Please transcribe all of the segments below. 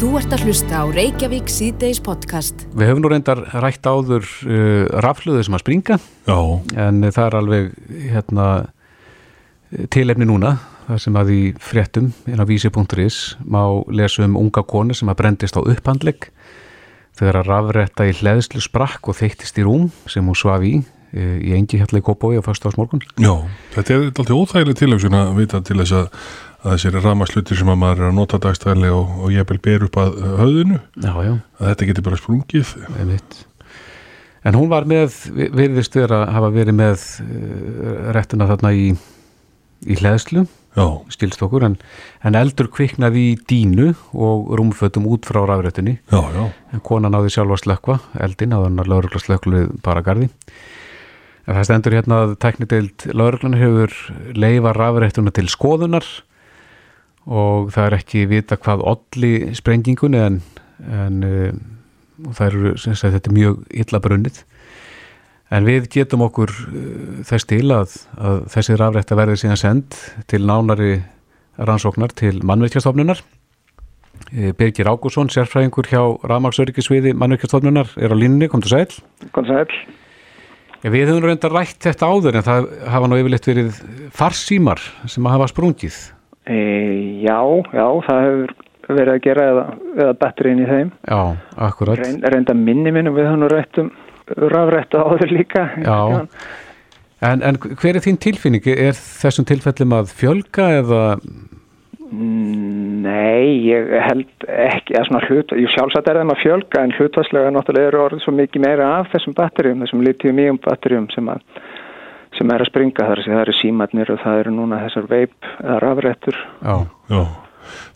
Þú ert að hlusta á Reykjavík síðdeis podcast. Við höfum nú reyndar rætt áður uh, rafluðu sem að springa Já, en það er alveg hérna, tilefni núna það sem að í fréttum inn á vísi.is má lesa um unga konu sem að brendist á upphandlegg þegar að rafrætta í hleðslu sprakk og þeittist í rúm sem hún svaf í uh, í engi hérna í Kópói á fyrsta ásmorgun. já, þetta er alltaf óþægileg tilöksun að vita til þess að, að þessir ramaslutir sem að maður er að nota dagstæðilega og, og ég bel ber upp að höfðinu Já, já. að þetta getur bara sprungið Einmitt. En hún var með, virðist vera að hafa verið með uh, réttina þarna í, í hleðslu, Já, skilst okkur, en, en eldur kviknaði í dínu og rúmfötum út frá já, En konan náði sjálfa slökva, eldin, að hann að laurugla slöklu bara gardi. En það stendur hérna að teknideild lauruglan hefur leifa rafrættuna til skoðunar og það er ekki vita hvað olli sprengingunni en, en og það eru, sagt, þetta er mjög illa brunnið. En við getum okkur uh, þess til að, að þessi rafrætta verði síðan send til nánari rannsóknar til mannveikjastofnunar. Eh, Birgir Ágússon, sérfræðingur hjá Rafmagsöryggisviði mannveikjastofnunar, er á línni, kom til sæl. Kom sæl. Ja, við höfum reynda rætt þetta áður en það hafa nú yfirleitt verið farsímar sem að hafa sprungið. E, já, já, það hefur verið að gera eða, eða batterín í þeim. Já, akkurat. Reyn, reynda minni minnum við hann rættum rafrættu áður líka. Já. En, en hver er þín tilfinning? Er þessum tilfellum að fjölga eða... Nei, ég held ekki, eða svona hlut, ég sjálfsagt er þeim að fjölga en hlutvarslega náttúrulega eru orðið svo mikið meira af þessum batteríum, þessum lithium-íum batteríum sem, að, sem er að springa þar sem það eru símatnir og það eru núna þessar veip eða rafrættur. Já, já.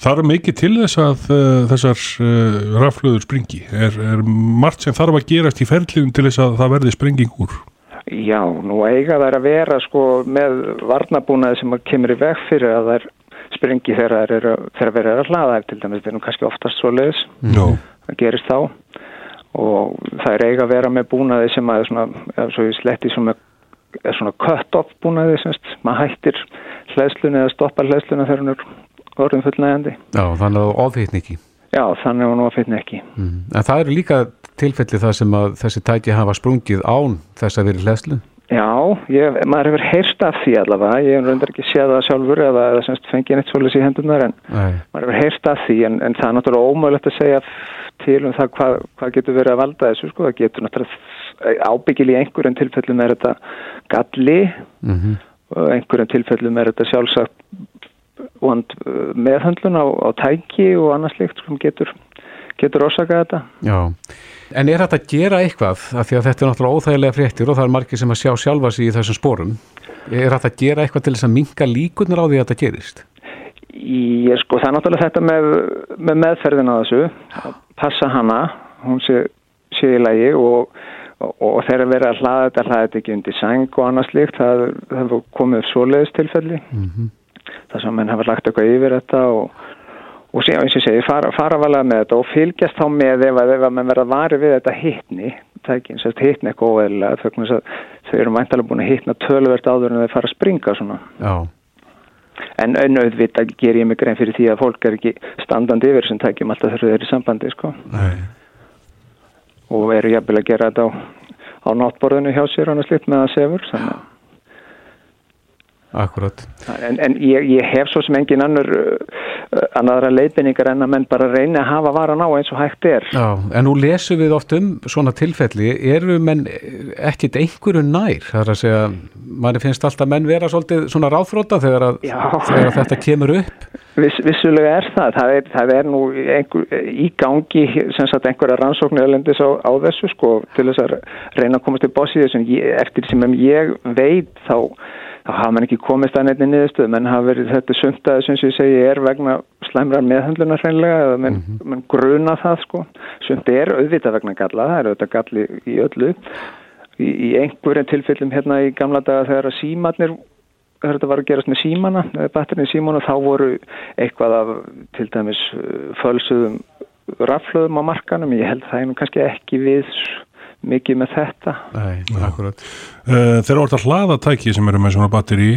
Það er mikið til þess að uh, þessar uh, raflöður springi? Er, er margt sem þarf að gerast í ferðlifum til þess að það verði springing úr? Já, nú eiga þær að vera sko með varnabúnaði sem að kemur í veg fyrir að þær springi þegar þær þegar verið að hlaða til dæmis, þetta er nú kannski oftast svo leiðis, Já, það gerist þá. Og það er eiga að vera með búnaði sem að svona, eða svo sletti svona, er svona cut-off búnaði semst, maður hættir hlæðslunni eða stoppar hlæðslunni þegar hún er orðin fullnægandi. já, þannig að ofhittni ekki. Já, þannig að hún fyrir ekki. Mm. En það eru líka tilfelli það sem að þessi tæki hafa sprungið án þess að verið hlæslu. Já, ég, maður hefur heyrst af því allavega, ég hef reyndar ekki séð það sjálfur eða, eða semst fengið neitt svolítið í hendunar en Nei, maður hefur heyrst af því en, en það er náttúrulega ómögulegt að segja til um það hvað, hvað getur verið að valda þessu sko, það getur náttúrulega ábyggil í einhverjum tilfellum er þetta galli mm og einhverjum tilfellum er þetta sjálfsagt vond uh, meðhöndlun á, á tæki og annað slikt sem getur, getur orsakað þetta. já. En er þetta að gera eitthvað, af því að þetta er náttúrulega óþægilega fréttir og það er margir sem að sjá sjálfa sig í þessum spórum. Er þetta að gera eitthvað til þess að minka líkunar á því að þetta gerist? Ég sko, það er náttúrulega þetta með, með meðferðin á þessu, passa hana, hún sé, sé í lagi og, og, og þegar verið að hlaða þetta, hlaða þetta ekki undir sæng og annað slíkt, það það hefur komið upp svoleiðis tilfelli, Mm það sem menn hafa lagt eitthvað yfir þetta og, og síðan eins og segi, fara, fara valega með þetta og fylgjast þá með ef að, ef að menn verða vari við þetta hittni, tækin, sérst hittni eitthvað óeðlega, þau, eru mæntalega búin að hittna töluvert áður en þau fara að springa svona. Já, En auðvitað ger ég mig grein fyrir því að fólk er ekki standandi yfir sem tækjum alltaf þau eru í sambandi sko. nei. Og eru jafnvel að gera þetta á, á náttborðinu hjá sér og annað slitt með að sefur. Þannig. Akkurat. En, en ég, ég hef svo sem engin annur uh, annara leiðbendingar en að menn bara reyna að hafa varan á eins og hægt er. Já, en nú lesum við oft um svona tilfelli, eru menn ekkit einhverju nær, það er að segja, manni finnst alltaf menn vera svolítið svona ráðfróta þegar, að, þegar að þetta kemur upp. Viss, vissulega er það. Það er, það er nú einhver, í gangi sem sagt einhverja rannsóknir elendis á, á þessu sko til þess að reyna að komast til bossi þessum eftir sem ég veit þá, þá hafa mann ekki komist að nefni niðurstöð menn hafa verið þetta sumtaði sem ég segi er vegna slæmrar meðhandlunar hreinlega eða menn, menn gruna það sko. Sumt er auðvitað vegna galla það er auðvitað galli í öllu. Í, í einhverjum tilfellum hérna í gamla daga þegar að símatnir þegar þetta var að gerast með símana, batterinu í símana, þá voru eitthvað af til dæmis uh, fölsuðum raflöðum á markanum. Ég held það er nú kannski ekki við mikið með þetta. Nei, akkurat. Uh, þeir eru orðið að hlaða tæki sem eru með svona batteri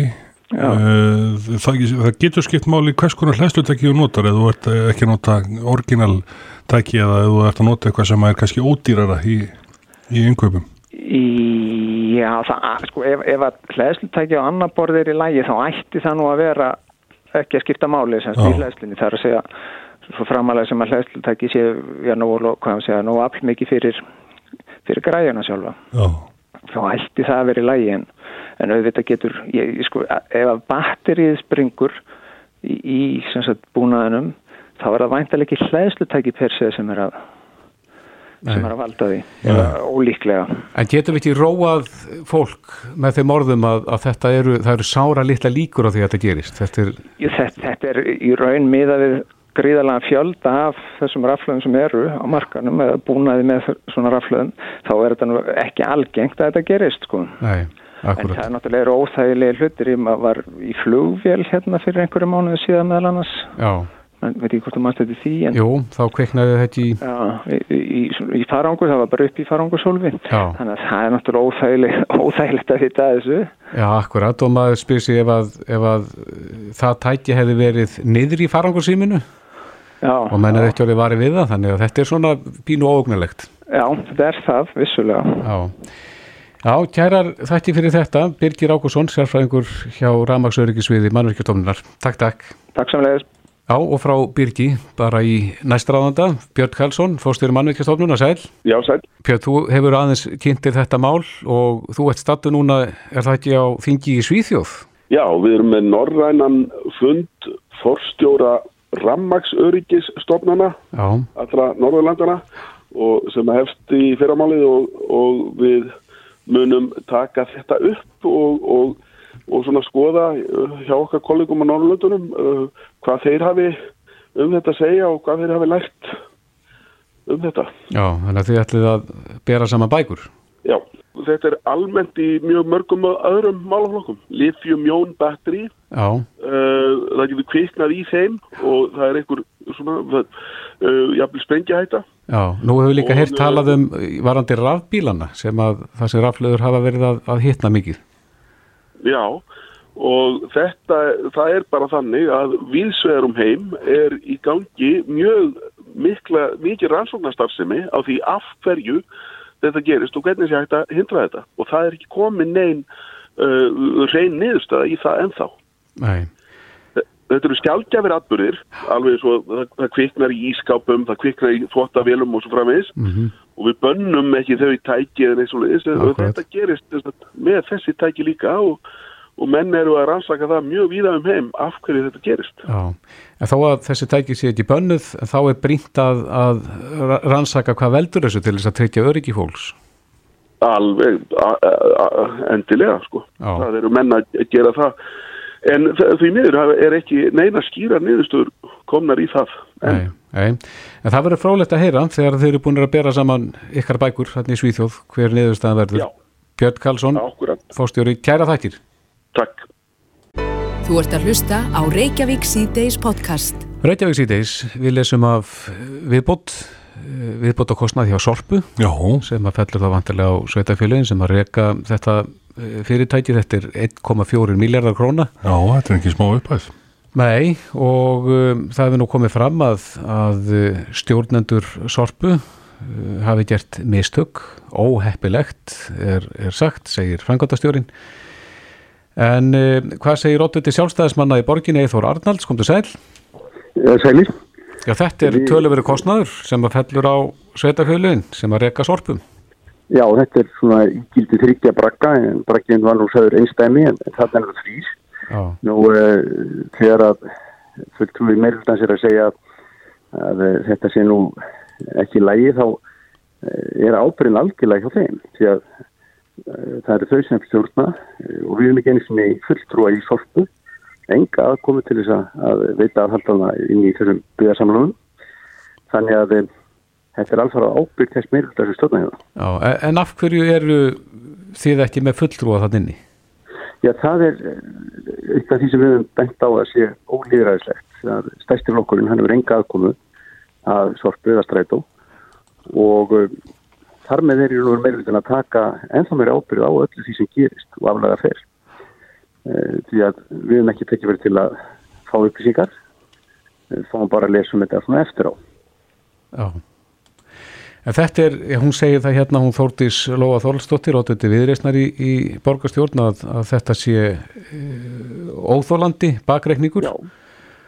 Uh, það, það getur skipt máli hvers konar hlæslutæki þú notar. Eða þú ert ekki að nota orginaltæki eða þú ert að nota eitthvað sem er kannski ódýrara í, í innkaupum Já, það, sko, ef, ef að hlæslutæki á annar borð er í lægi þá ætti það nú að vera ekki að skipta máli sem stýr hlæslinni það er að segja svo framalega sem að hlæslutæki sé já, nú afl mikið fyrir, fyrir græjuna sjálfa. Já. þá ætti það að vera í lægi en en auðvitað getur, ég, sko, ef að batterið springur í, í sagt, búnaðinum þá er það væntalega ekki hlæðslutæki per se sem er að sem er að valda því, eða ólíklega. En getur við ekki róað fólk með þeim orðum að, að þetta eru það eru sára litla líkur á því að þetta gerist? Þetta er, Jú, þetta, þetta er í raun miða við gríðalega fjölda af þessum raflöðum sem eru á markanum eða búnaði með svona raflöðum þá er þetta ekki algengt að þetta gerist sko. Nei. En það er náttúrulega óþægilega hlutir. Ég var í flugvél hérna fyrir einhverju mánuðu síðan meðal annars. Já. En veit ekki hvort þú mannst þetta því en... Jú, þá kveiknaði þetta í Já, í, í, í farangu, það var bara upp í farangusólfi þannig að það er náttúrulega óþægilegt, óþægilegt að hitta þessu. Já, akkurat, og maður spyr sér ef ef að það tæki hefði verið niður í farangusíminu og menn er ekki orðið varið við það þannig að þetta er svona pínu óögnulegt Já, þetta er það, vissulega Já Já, kærar þætti fyrir þetta, Birgir Ákusson, sérfræðingur hjá Ramagsöryggisviði Mannverkjastofnunar. Takk, takk. Takk samlega. Já, og frá Birgi, bara í næstráðanda, Björn Karlsson, fórstjóri Mannverkjastofnunar, sæl. Já, sæl. Björn, þú hefur aðeins kynntir þetta mál og þú ert stattu núna, er það ekki á þingi í Svíþjóð? Já, við erum með norrænan fund fórstjóra Ramagsöryggisstofnana, allra Norðurlandana og sem hefst í fyrramálið og, og við munum taka þetta upp og, og, og svona skoða uh, hjá okkar kollegum á Norrlöndunum uh, hvað þeir hafi um þetta að segja og hvað þeir hafi lært um þetta. Já, þannig að þið ætlið að bera saman bækur. Já, þetta er almennt í mjög mörgum öðrum málaflokkum. Lithium, jón, batteri, uh, það getur kviknað í þeim og það er einhver svona, jafnvel sprengja Já, nú hefur líka hér talað um varandi rafbílana sem að sem raflöður hafa verið að, að hitna mikið. Já, og þetta, það er bara þannig að viðsvegarum heim er í gangi mjög mikla, mikið rannsóknarstarfsemi á því af hverju þetta gerist og hvernig sé hægt að hindra þetta og það er ekki komið neyn uh, reyn niðurstaða í það ennþá. Nei. Þetta eru skjálgjafir atbyrðir, alveg svo það, það kviknar í ískápum, það kviknar í þvóttavélum og svo framvegis mm -hmm. og við bönnum ekki þau í tæki eða eins og leiðis þetta gerist með þessi tæki líka og, og menn eru að rannsaka það mjög víða um heim af hverju þetta gerist. Já, en þá að þessi tæki sé ekki bönnuð, þá er brínt að, að rannsaka hvað veldur þessu til þess að treytja öryggi fólks? Alveg, endilega sko, Já. það eru menn að gera það en því miður er ekki neina skýra niðurstur komnar í það en, nei, nei. en það verður frólægt að heyra þegar þeir eru búin að bera saman ykkar bækur hérna í Svíþjóð, hver niðurstaðan verður Já. Björn Karlsson, fórstjóri kæra þættir Takk Þú ert að hlusta á Reykjavík C-Days podcast Reykjavík C-Days, við lesum af viðbót viðbót á kostnað hjá Sorpu Já. sem að fellur þá vantilega á sveitafélagin sem að reyka þetta fyrirtæki, þetta er 1,4 miljardar króna. Já, þetta er ekki smá upphæð. Nei, og um, það hefur nú komið fram að, að stjórnendur Sorpu uh, hafi gert mistök, óheppilegt er, er sagt, segir frangandastjórin. En uh, hvað segir óttuði sjálfstæðismanna í borginni Eithor Arnalds, kom þú sæl? Sælir. Já, þetta er töluveri kostnaður sem að fellur á sveitafjölun sem að reyka Sorpum. Já, þetta er svona gildi þryggja brakka, en brakkinn var nú sæður einstæmi, en þarna er það þrýr. Nú, uh, þegar að fulltrúi meirfaldans er að segja að, uh, þetta sé nú ekki lægi, þá uh, er ábyrðin algjörlega hjá þeim, því að það eru þau sem stjórna og við erum ekki eins og með fulltrúa í sorpu, enga aðkomi til þess að veita aðhaldana inn í þessum byggjarsamlunum. Þannig að þetta er alveg ábyrgt þess meira þessu stjórnæguna. Já, en af hverju eru þið ekki með fulltrúa þann inni? Já, það er eitt af því sem við hefum bent á að sé ólýðræðislegt. Stærstir flokkurinn, hann hefur enga aðkomu að sorpu eða strætó og þar með þeir eru meira að taka ennþá meira ábyrð á öllu því sem gerist og aflega fer. uh, því að við hefum ekki tekið verið til að fá upplýsingar uh, fáum bara að lesa um þetta svona eftir á Já En þetta er, hún segir það hérna, hún Þórtís Lóa Þorlsdóttir, ótöndi viðreysnar í, í borgarstjórn að, að þetta sé uh, óþólandi bakreikningur. Já,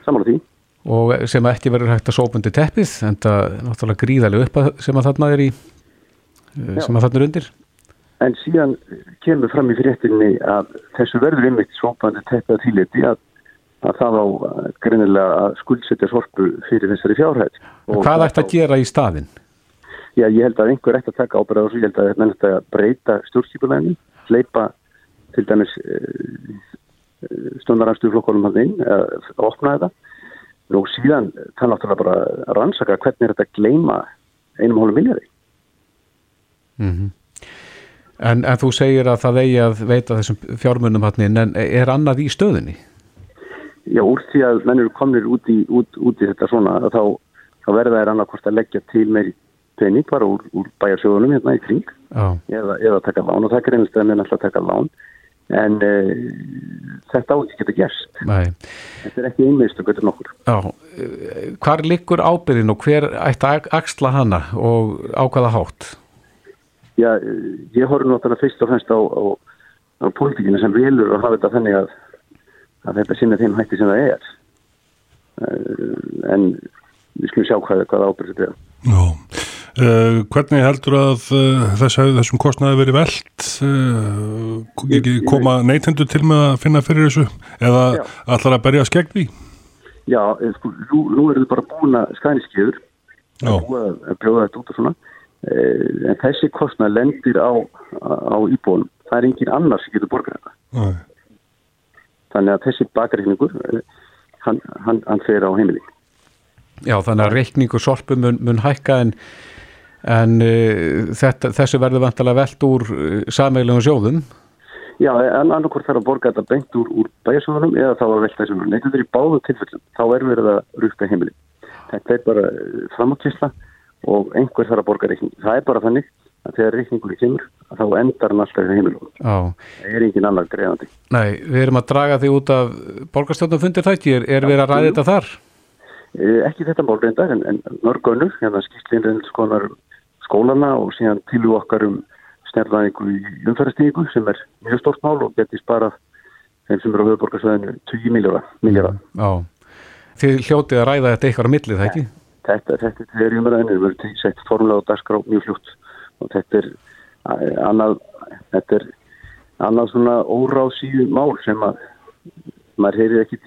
samanlega því. Og sem ekki verður hægt að sópundi teppið, en það er náttúrulega gríðarlega upp að, sem að þarna er í, uh, sem að þarna er undir. En síðan kemur fram í fréttinni að þessu verður einmitt sópundi teppið að þýleti að, að það á greinilega að skuldsetja sorpu fyrir þessari fjárhætt. Hvað ætti að gera í staðinn? Já, ég held að einhver ætti að taka ábyrða og ég held að þetta er að breyta stjórnskipulegni, hleypa til dæmis uh, stundaransturflokkonum hann inn, að opna þetta og síðan það náttúrulega bara rannsaka hvernig er þetta að gleima einum hólum miljari. Mm -hmm. en, en þú segir að það eigi að veita þessum fjármunum hann en er annað í stöðunni? Já, úr því að menn eru komnir út í, út, út í þetta svona, þá, þá verða þær annað hvort að leggja til meiri pening bara úr, úr bæjarsjóðunum hérna í kring eða, eða taka lán og það er einnig stefnir náttúrulega að taka lán en uh, þetta á ekki geta gerst Nei. þetta er ekki einmiðstu götur nokkur Já, hvar liggur ábyrðin og hver ætti að axla hana og ákvaða hátt? Já, ég horfði náttúrulega fyrst og fremst á, á, á pólitíkinu sem vilur að hafa þetta þannig að, að þetta sinna þeim hætti sem það er. Uh, en við skulum sjá hvað, hvað ábyrð þetta Já. Uh, hvernig heldur að uh, þess þessum kostnaði verið veld uh, koma neytendur til með að finna fyrir þessu? Eða Já. allar að berja skegg því? Já, sko, nú, nú er þið bara búin að skæniskiður að bjóða þetta út og svona en þessi kostnaði lendir á, á íbúinum, það er engin annars sem getur borgað þetta. Þannig að þessi bakreikningur hann, hann, hann fer á heimili. Já, þannig að reikningu sorpum mun, mun hækka en en uh, þetta, þessu verður vantilega veld úr uh, sameiglum sjóðum. Já, en annarkort þarf að borga þetta bengt úr, úr bæjarsjóðunum eða þá að velta þessum neytundur í báðu tilfellum, þá er verið að rúka heimili. Þetta er bara framákysla og einhver þarf að borga reikning. Það er bara þannig að þegar reikningur í kemur, þá endar hann alltaf í heimilum. Það er engin annar greiðandi. Nei, við erum að draga því út af borgarstjórnum fundir þætti, er, er við að ræða þetta þar? Eh, ekki þetta mál reyndar, en, en mörgönur, hérna skýrslinn skólana og síðan tilu okkar um snjálfæðingu í umfærastíku sem er mjög stórt mál og getist bara þeim sem eru á höfuborgarsvæðinu 20 miljardar. Já, þið hljótið að ræða þetta eitthvað á millið, það ekki? Þetta, þetta, þetta er umræðinu, við verðum sett formulega á dagskrá mjög fljótt og þetta er annað, þetta er annað svona óráðsíu mál sem að maður heyrið ekki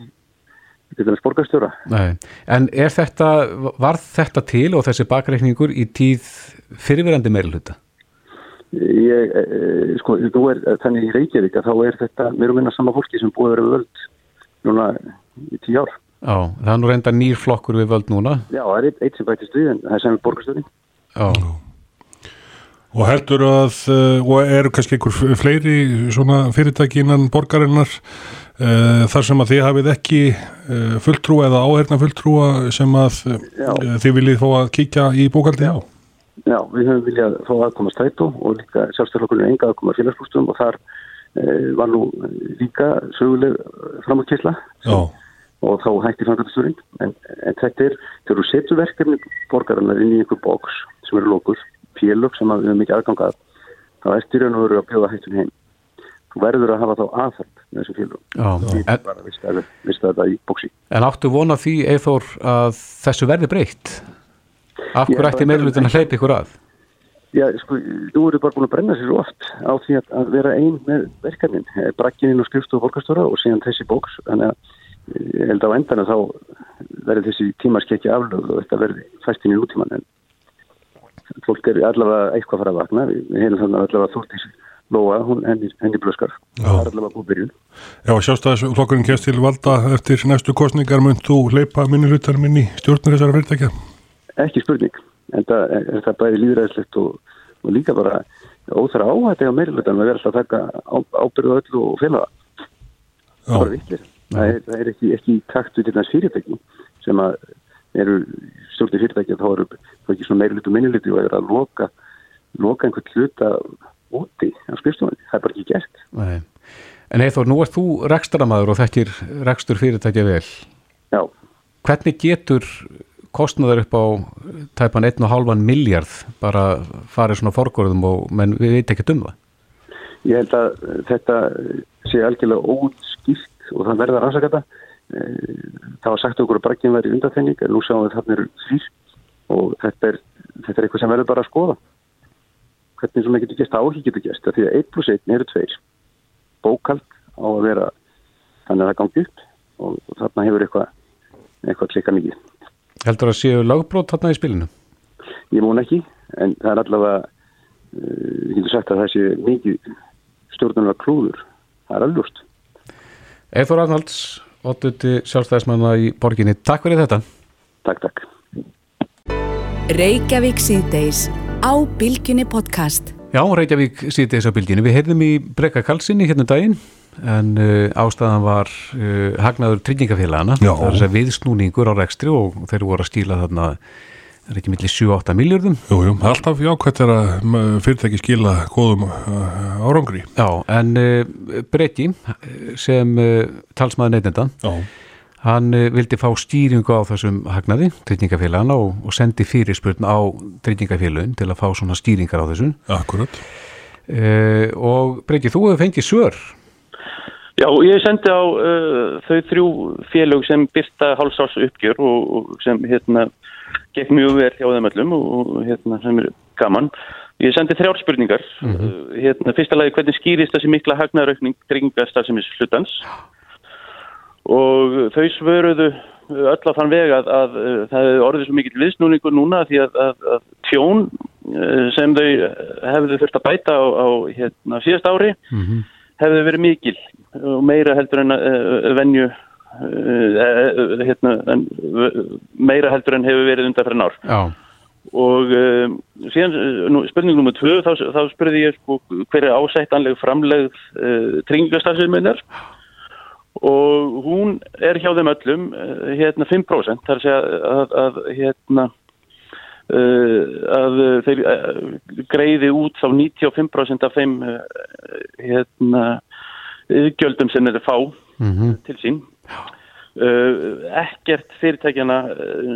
til þess borgarstjóra. Nei, en er þetta, var þetta til og þessi bakreikningur í tíð fyrirverandi meirluta? Ég, e, sko, þú er þannig í Reykjavík að þá er þetta mér og minna sama fólki sem búið að vera völd núna í tíu ár. Já, það er nú reynda nýr flokkur við völd núna. Já, það er eitt, eitt sem bætist við en það er sem borgarstjóri. Já. Og heldur að, og eru kannski einhver fleiri svona fyrirtæki innan borgarinnar uh, þar sem að þið hafið ekki uh, fulltrúa eða áherna fulltrúa sem að uh, þið viljið fá að kíkja í bókaldi á? Já, við höfum viljað fá aðkoma stætu og líka sjálfstæðarlokkurinn enga aðkoma félagsbústum og þar var nú líka söguleg framökkisla og þá hætti framkvæmsturinn en, en þetta er, þegar þú setur verkefni borgarinnar inn í einhver bóks sem eru lókur, félög sem við höfum mikið aðgangað þá er styrjan að vera að bjóða hættum heim. Þú verður að hafa þá aðfald með þessum bara vistu þetta í bóksi En áttu vona því eithor að þessu verði breytt? Af hverju ætti meðlutin að hleypa ykkur að? Já, sko, þú eru bara búin að brenna sér svo oft á því að, að vera einn með verkefnin brakkininn og skrifstofu fólkastóra og síðan þessi bóks þannig að ég held á endan að þá verður þessi tímaskekki aflöð og þetta verður fæstin í útíman en fólk er allavega eitthvað að fara að vakna við hefum þannig allavega Lóa, hún henni, henni blöskar. Það er allavega búið byrjun. Já, sjálfstæðisflokkurinn kemst til valda eftir næstu kostningar mun þú leipa minni hlutarinn minni stjórnur þessara fyrirtækja? Ekki spurning, en það er, það bæði líðræðislegt og, og líka bara óþara áhætti á meiri hlutarinn að vera alltaf að taka ábyrðu öllu og félaga. Það er. Það er, það er ekki, ekki takt við þess fyrirtæki sem að eru stjórnir fyrirtæki að þá eru ekki svona meiri hlutu minni hlutu og eru að loka, loka einhvern hluta úti á skrifstofunni, það er bara ekki gert Nei. En Eithor, nú ert þú rekstramæður og þekkir rekstur fyrirtækja vel. Já. Hvernig getur kostnaður upp á tæpan 1,5 miljard bara farið svona forgóðum og menn við veit ekki um það? Ég held að þetta sé algjörlega óutskýrt og það verða rannsakata. Það var sagt okkur að bragginn væri undanþenning en nú sjáum við þarna eru þrýr og þetta er, þetta er eitthvað sem verður bara að skoða. Hvernig sem það getur gæst áhig getur gæst. Því að 1 plus 1 eru 2 bókald á að vera þannig að það gangi upp og, og þarna hefur eitthvað, eitthvað klika mikið. Heldur að séu lagbrót þarna í spilinu? Ég mún ekki, en það er allavega uh, ég getur sagt að það sé mikið stjórnarnar klúður það er alveg Eithor Arnalds, 8. sjálfstæðismanna í borginni, takk fyrir þetta Takk, takk Reykjavík síðdeis á Bilginni podcast Já, Reykjavík þess að bylginu. Við heyrðum í Breka Kalsinni hérna um daginn en uh, ástæðan var uh, hagnaður tryggingafélagana. Já. Það er þess að viðsnúningur á rekstri og þeir voru að stíla þarna er ekki millir 7-8 miljardum. Jú, jú, alltaf jákvæmt er að m, fyrirtæki skila góðum uh, árangri. Já, en uh, Breki sem uh, talsmaður neytenda, hann uh, vildi fá stýringu á þessum hagnaði, tryggingafélagana og, og sendi fyrirspurn á tryggingafélagin til að fá svona stýringar á þessum. akkurat. Og Breki, þú hefur fengið svör. Já, ég sendi á uh, þau þrjú félög sem byrta hálfsárs uppgjör og, og sem hérna gekk mjög vel hjá þeim öllum og, hérna sem er gaman. Ég sendi þrjár spurningar. uh, hérna, fyrsta lagi hvernig skýrist þessi mikla hagnaðaraukning tryggingastarfsemis hlutans og þau svöruðu öll á þann veg að, að, að það hefði orðið svo mikill viðsnúningur núna því að, að, tjón sem þau hefðu þurft að bæta á, á hérna, síðast ári hefði verið mikil og meira heldur en uh, venju uh, hérna, en, meira heldur en hefur verið undan fyrir nár Já, og uh, síðan nú, spurning nummer tvö þá, þá spurði ég sko, hver er ásættanleg framlegð uh, tryggingastafsveiminar og hún er hjá þeim öllum hérna 5% þar að segja að, að hérna að þeir uh, greiði út þá 95% af þeim hérna gjöldum sem þeir fá mhm, til sín. Ekkert fyrirtækjana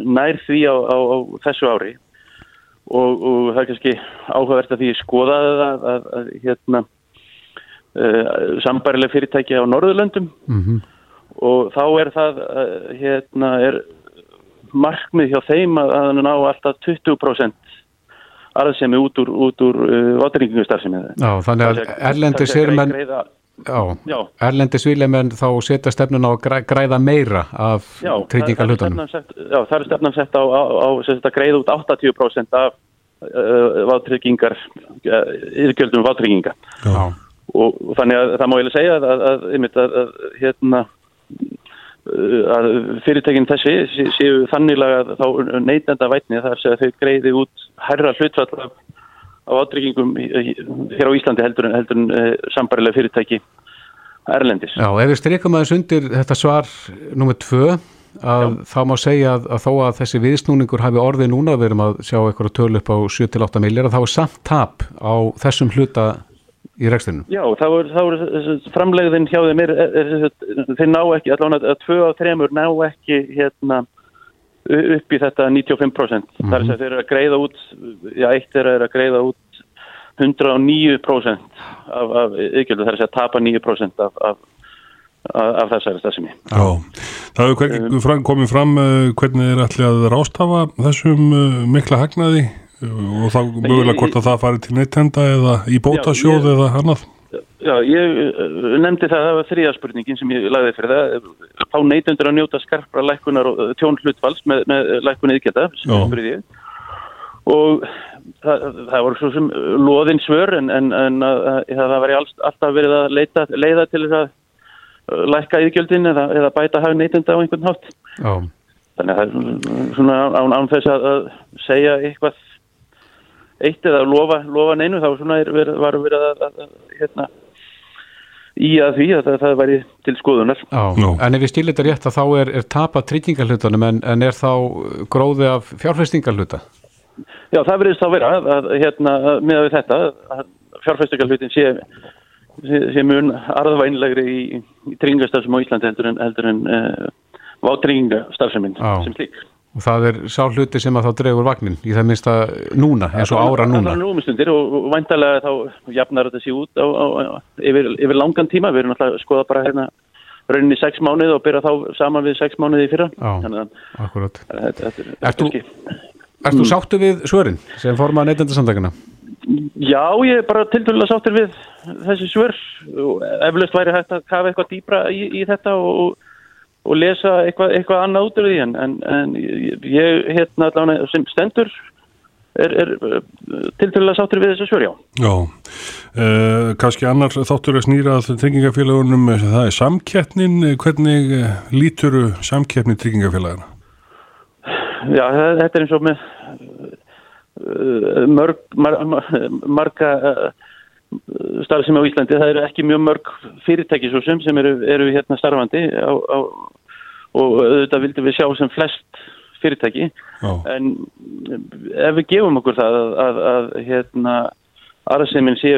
nær því á, á, á þessu ári. Og, og það er kannski áhugavert að því skoðaði það að, að, hérna sambarileg fyrirtæki á Norðurlöndum. Mhm. og þá er það hérna er markmið hjá þeim að, að ná alltaf 20% arðsemi út úr, út úr uh, vátaringingastarfsemi Já, þannig að erlendis er menn, greiða, já, já, erlendis vilja menn þá setja stefnun á að græ, græða meira af Já, trygginga það- það hlutunum. stefnan sett- Já, það er stefnan sett á, á, á að greiða út 80% af uh, vátryggingar, uh, yfirgjöldum vátrygginga. Já, Og, og þannig að það má ég segja að, að, að, að, að, hérna, uh, að fyrirtækin þessi sé- séu þannig að þá neytenda vætni þar sem þau greiði út herra hlutfall af átryggingum hér á Íslandi heldur en, heldur en uh, sambarilega fyrirtæki Erlendis. já, ef við streikum aðeins undir þetta svar nummer tvö að þá má segja að, að þó að þessi viðsnúningur hafi orðið núna, við erum að sjá eitthvað tölu upp á 7-8 miljard, þá er samt tap á þessum hluta í rekstinu. Já, þá er, þá er framlegðin hjá þeim er, er, þeir ná ekki, allavega að tvö af þremur ná ekki hérna upp í þetta 95%. Það er að þeir eru að greiða út, já, eitt er að greiða út 109% af, af yðgjöldu, það er að tapa 9% af, af, af, þessari stafsemi. Já, það hefur fram, komið fram uh, hvernig er allir að rástafa þessum uh, mikla hagnaði og þá mögulega hvort að það fari til neytenda eða í bótasjóð ég- eða annað. Já, ég uh, nefndi það, það var þriða spurningin sem ég lagði fyrir það, þá neytundur að njóta skarpra lækkunar og tjón hlutfalls með, með spurði ég. Og það, það voru svo sem loðin svör en, en, en að, að, það var alltaf verið að leita, leiða til þess að uh, lækka yðgjöldin eða, eða bæta hag neytunda á einhvern hátt. Já, Þannig að það er svona án, án þess að segja eitthvað eitt eða lofa, lofa neinu þá svona er, verið- var verið að, að, að hérna, í að því að það, það væri til skoðunar. já. Nú. En ef við stílum þetta rétt að þá er, er tap af tryggingarhlutunum en, en er þá gróði af fjárfestingarhluta? Já, það verðist þá vera að, að hérna, með við þetta að fjárfæstingarhlutin sé sé, sé mun arðvænlegri í, í tryggingastarfsum á Íslandi heldur en, heldur en uh, vátryggingastarfseminn sem slík. Og það er sá hluti sem að þá dregur vagnin í það minnst að núna, eins og ára núna. Það er númistundir og, væntalega þá jafnar þetta sér út á, á, á, yfir, yfir langan tíma. Við erum alltaf að skoða bara hérna rauninni sex mánuði og byrja þá saman við sex mánuði í fyrra. Já, akkurat. Ert þú, þú sáttu við svörin sem formað neytendasamtakana? Já, ég er bara tildulega sáttur við þessi svör og eflaust væri hægt að kafa eitthvað dýbra í, í þetta og og lesa eitthvað, eitthvað annað út af því en, en, en ég hérna allavega sem stendur er, er tilturlega sáttur við þessu svörjá. Já, uh, kannski annar þáttur að snýra að tryggingafélagunum, það er samkeppnin, hvernig lítur samkeppni tryggingafélagana? Já, þetta er eins og með mörg, mar, marga starfsemi á Íslandi, það eru ekki mjög mörg fyrirtæki svo sem sem eru, eru hérna starfandi á, á, og auðvitað vildum við sjá sem flest fyrirtæki Já. en ef við gefum okkur það að, að, að hérna arðseimin sé,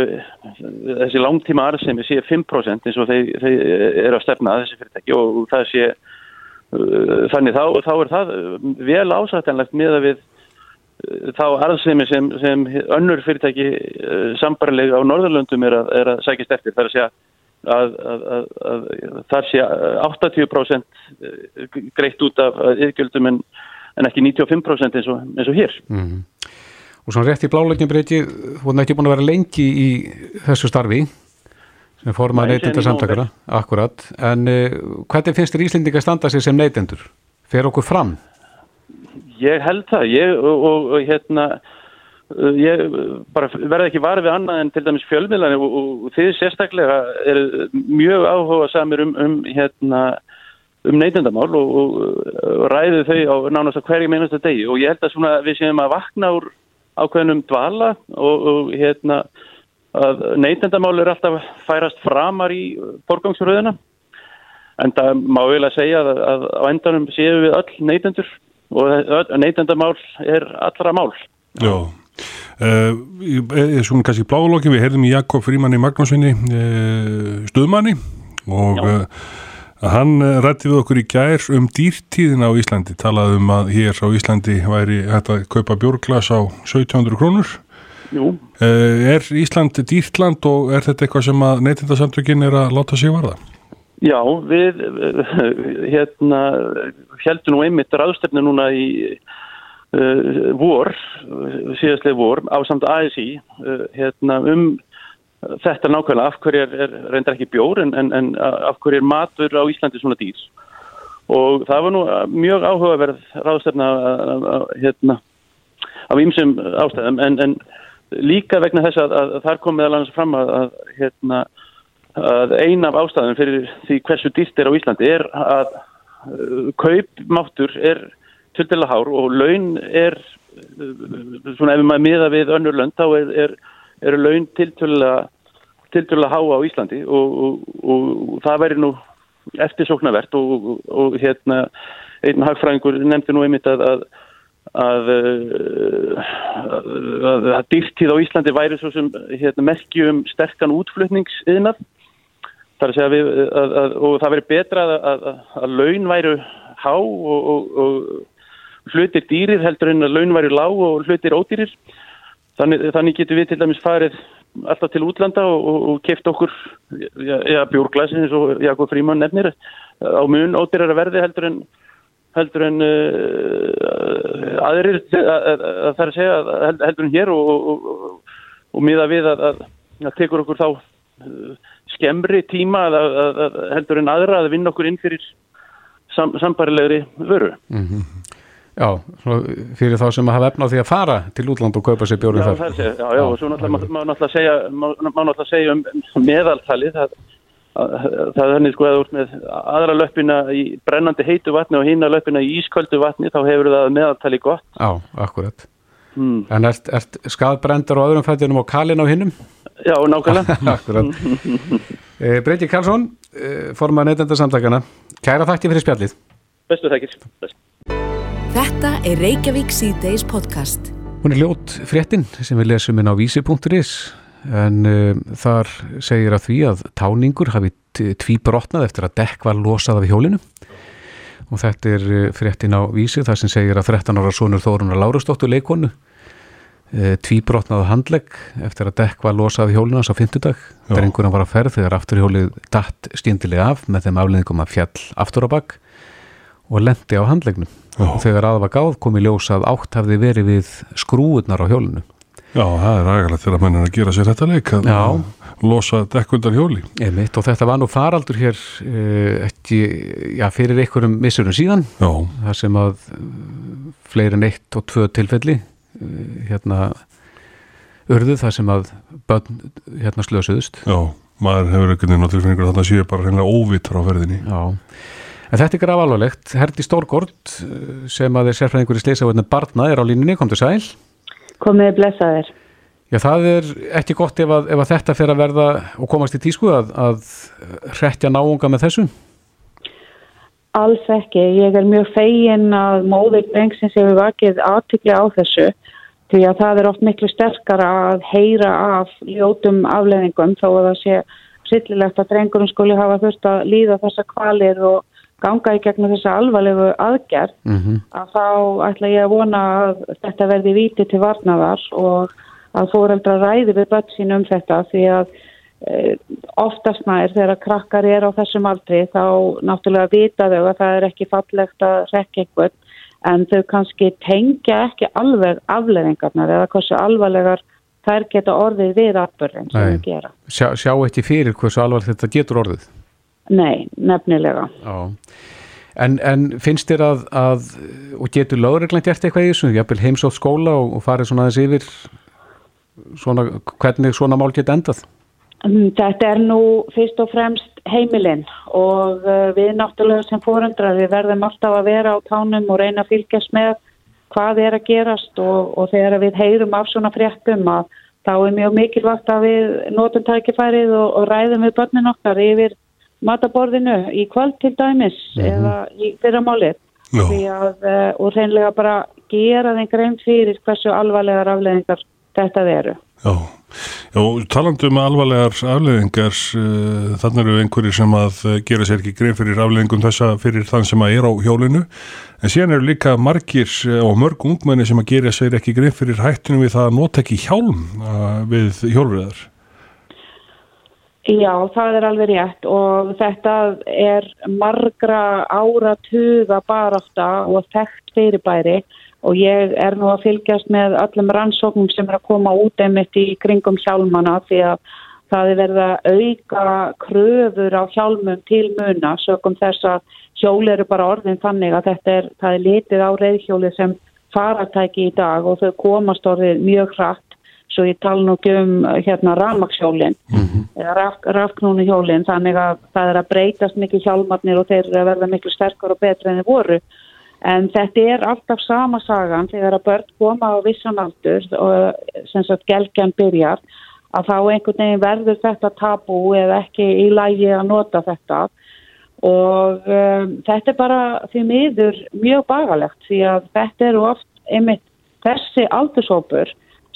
þessi langtíma arðseimin sé 5% eins og þeir, þeir eru að stefna að þessi fyrirtæki og það sé uh, þannig þá, þá er það vel ásættanlegt með að við uh, þá arðsemi sem, sem önnur fyrirtæki uh, sambarlega á Norðurlöndum er að, er að sækist eftir. Það er að segja að, að, að þar sé 80% greitt út af yðgjöldum en, en ekki 95% eins og, eins og hér. Mm -hmm. Og svona rétt í blálegjum breyti, þú voru ekki búin að vera lengi í þessu starfi sem fórum að neytenda samtakara, akkurat, en uh, hvernig finnst þér Íslendinga standa sér sem neytendur? Fer okkur fram? Ég held það, ég og, og, og hérna ég bara verði ekki varfið annað en til dæmis fjölmiðlan og, og þið sérstaklega er mjög áhuga samir um, um hérna um neytendamál og, og, og ræðu þau á nánast að hverjum einasta degi. Og ég held að svona við séum að vakna úr ákveðnum dvala og hérna að neytendamál er alltaf færast framar í borgangsröðina en það má vel að segja að, að á endanum séum við öll neytendur og neytendamál er allra mál. Já Uh, svona kannski bláðlokkin við heyrðum í Jakob Frímanni Magnúsinni uh, stuðmanni og uh, hann rætti við okkur í gær um dýrtíðina á Íslandi talaði um að hér á Íslandi væri hægt að kaupa bjórglas á 1700 krónur. Er Ísland dýrtland og er þetta eitthvað sem að neytindasamtökin er að láta sig varða? Já, við hérna heldum nú einmitt ráðstefnu núna í Uh, vor, síðastlega vor á samt ASI uh, hérna, um þetta nákvæmlega af hverju er, er reyndar ekki bjór en, en, en af hverju er matur á Íslandi svona dýr? Og það var nú mjög áhugaverð ráðstefna hérna, af ýmsum ástæðum en, en líka vegna þess að, að þar kom meðal annars fram að, að, hérna, að eina af ástæðum fyrir því hversu dýrt er á Íslandi er að kaupmáttur er tildilega hár og laun er svona ef maður miða við önnur lönd þá er, er, er laun tildilega há á Íslandi og, og, og það væri nú eftirsóknarvert og, og hérna einn hagfræðingur nefndi nú einmitt að að, að, að, að dýrtíð á Íslandi væri svo sem hérna, merkjum sterkan útflutningsiðnað. Þar að segja við og það veri betra að laun væru há og hlutir dýrir heldur en að laun væri lág og hlutir ódýrir. Þannig, þannig getur við til dæmis farið alltaf til útlanda og, og, og keft okkur ja, bjórglæsin eins og Jakob Fríman nefnir á mun ódýrar að verði heldur en heldur en uh, aðrir að það er að segja heldur en hér og, og miða við að það tekur okkur þá uh, skemmri tíma að, að, að heldur en aðra að vinna okkur inn fyrir sam, sambarilegri vöru. Mm -hmm. Já, fyrir þá sem hafa efna á því að fara til útland og kaupa sér bjórnum þar. Já, já, já, og svo náttúrulega má náttúrulega segja, má náttúrulega segja um meðaltali, það, það er henni sko að úr með aðra löppina í brennandi heitu vatni og hýna löppina í ísköldu vatni, þá hefur það meðaltali gott. Já, akkurat. Hmm. En ert, ert skadbrendur og öðrum fættinum og kalin á hinnum? Já, nákvæmlega. akkurat. Eh, Breyti Karlsson, eh, formar neytendarsamtakana, kæra þakki fyrir spjallið. Bestu þakkir. Bestu. Þetta er Reykjavík C-Days podcast. Hún er ljót fréttin sem við lesum inn á vísi.is en um, þar segir að því að táningur hafi tvíbrotnað eftir að dekk var losað af hjólinu og þetta er uh, fréttin á vísi þar sem segir að 13 ára sonur Þórunar Lárustóttur leikonu uh, tvíbrotnað handlegg eftir að dekk var losað af hjólinu á fymtudag. Drengurinn var að ferð þegar afturhjólið datt stíndilega af með þeim afleðingum að fjall aftur á bakk og lendi á handleggnum. Og þegar aða var gáð kom í ljós að átt hafði verið við skrúurnar á hjólinu. Já, það er aðgæðilegt þegar mann er að gera sér þetta leik að losa dekkundar hjóli. Einmitt, og þetta var nú faraldur hér uh, ekki, já, fyrir einhverjum missurum síðan Já, þar sem að fleiri en eitt og tvö tilfelli uh, hérna urðu þar sem að börn hérna slösuðust já, maður hefur einhvern veginn á tilfinningur að þarna séu bara reynilega óvitt frá ferðinni. Já, en þetta er graf alvarlegt Herdi Stórgård sem að er sérfræðingur í sleisavöldinu barna er á línunni, kom til sæl Komið blessaðir. Já, það er ekki gott ef að, ef að þetta fer að verða og komast í tísku að, að hrettja náunga með þessu Alls ekki. Ég er mjög fegin að móðir drengsins hefur vakið aðtikli á þessu því að það er oft miklu sterkara að heyra af ljótum afleðingum þó að það sé sillilegt að drengurinn skuli hafa þurft að líða þessa kvalir og ganga í gegnum þessa alvarlegu aðgerð mm -hmm. að þá ætla ég að vona að þetta verði víti til varnaðar og að fóreldra ræði við börn sín um þetta því að e, oftast nær þegar krakkar er á þessum aldri þá náttúrulega vita þau að það er ekki fallegt að rekka einhvern en þau kannski tengja ekki alveg afleðingarnar eða hversu alvarlegar þær geta orðið við atbyrðin sem þau gera. sjá, sjá ekki fyrir hversu alvarlegt þetta getur orðið Nei, nefnilega. Já. En, en finnst þér að, að og getur lögreglan gert eitthvað í þessu, jafnvel heimsótt skóla og, og farið svona aðeins yfir svona, hvernig svona mál geta endað? Mm, Þetta er nú fyrst og fremst heimilinn og uh, við náttúrulega sem fórundrar við verðum alltaf að vera á tánum og reyna að fylgjast með hvað er að gerast og, og þegar við heyrum af svona fréttum að þá er mjög mikilvægt að við notum tækifærið og, og ræðum við börnin okkar yfir mataborðinu í kvöld til dæmis eða í fyrramálið. Uh, og reynlega bara gera þeim grein fyrir hversu alvarlegar afleðingar þetta eru. Já, já talandi um alvarlegar afleðingar, uh, þannig eru einhverjir sem að uh, gera sér ekki grein fyrir afleðingum þessa fyrir þann sem að er á hjólinu, en síðan eru líka margir og mörg ungmenni sem að gera sér ekki grein fyrir hættinu við það að nota ekki hjálm uh, við hjólriðar. Já, það er alveg rétt og þetta er margra áratuga barafta og þekkt fyrirbæri og ég er nú að fylgjast með öllum rannsóknum sem er að koma út einmitt í kringum hjálmana því að það er verið að auka kröfur á hjálmum til muna sögum þess að hjól eru bara orðin þannig að þetta er, er litið á reyðhjóli sem faratæki í dag og þau komast orðið mjög hratt svo ég tala nú ekki um hérna rafmaksjólin eða raf, rafknúni hjólin þannig að það er að breytast mikið hjálmarnir og þeir eru að verða miklu sterkar og betri en þeir voru. En þetta er alltaf sama sagan þegar að börn koma á vissan aldur og sem sagt gelgjan byrjar að þá einhvern veginn verður þetta tabú eða ekki í lægi að nota þetta. Og um, þetta er bara því miður mjög bagalegt því að þetta eru oft einmitt þessi aldurshópur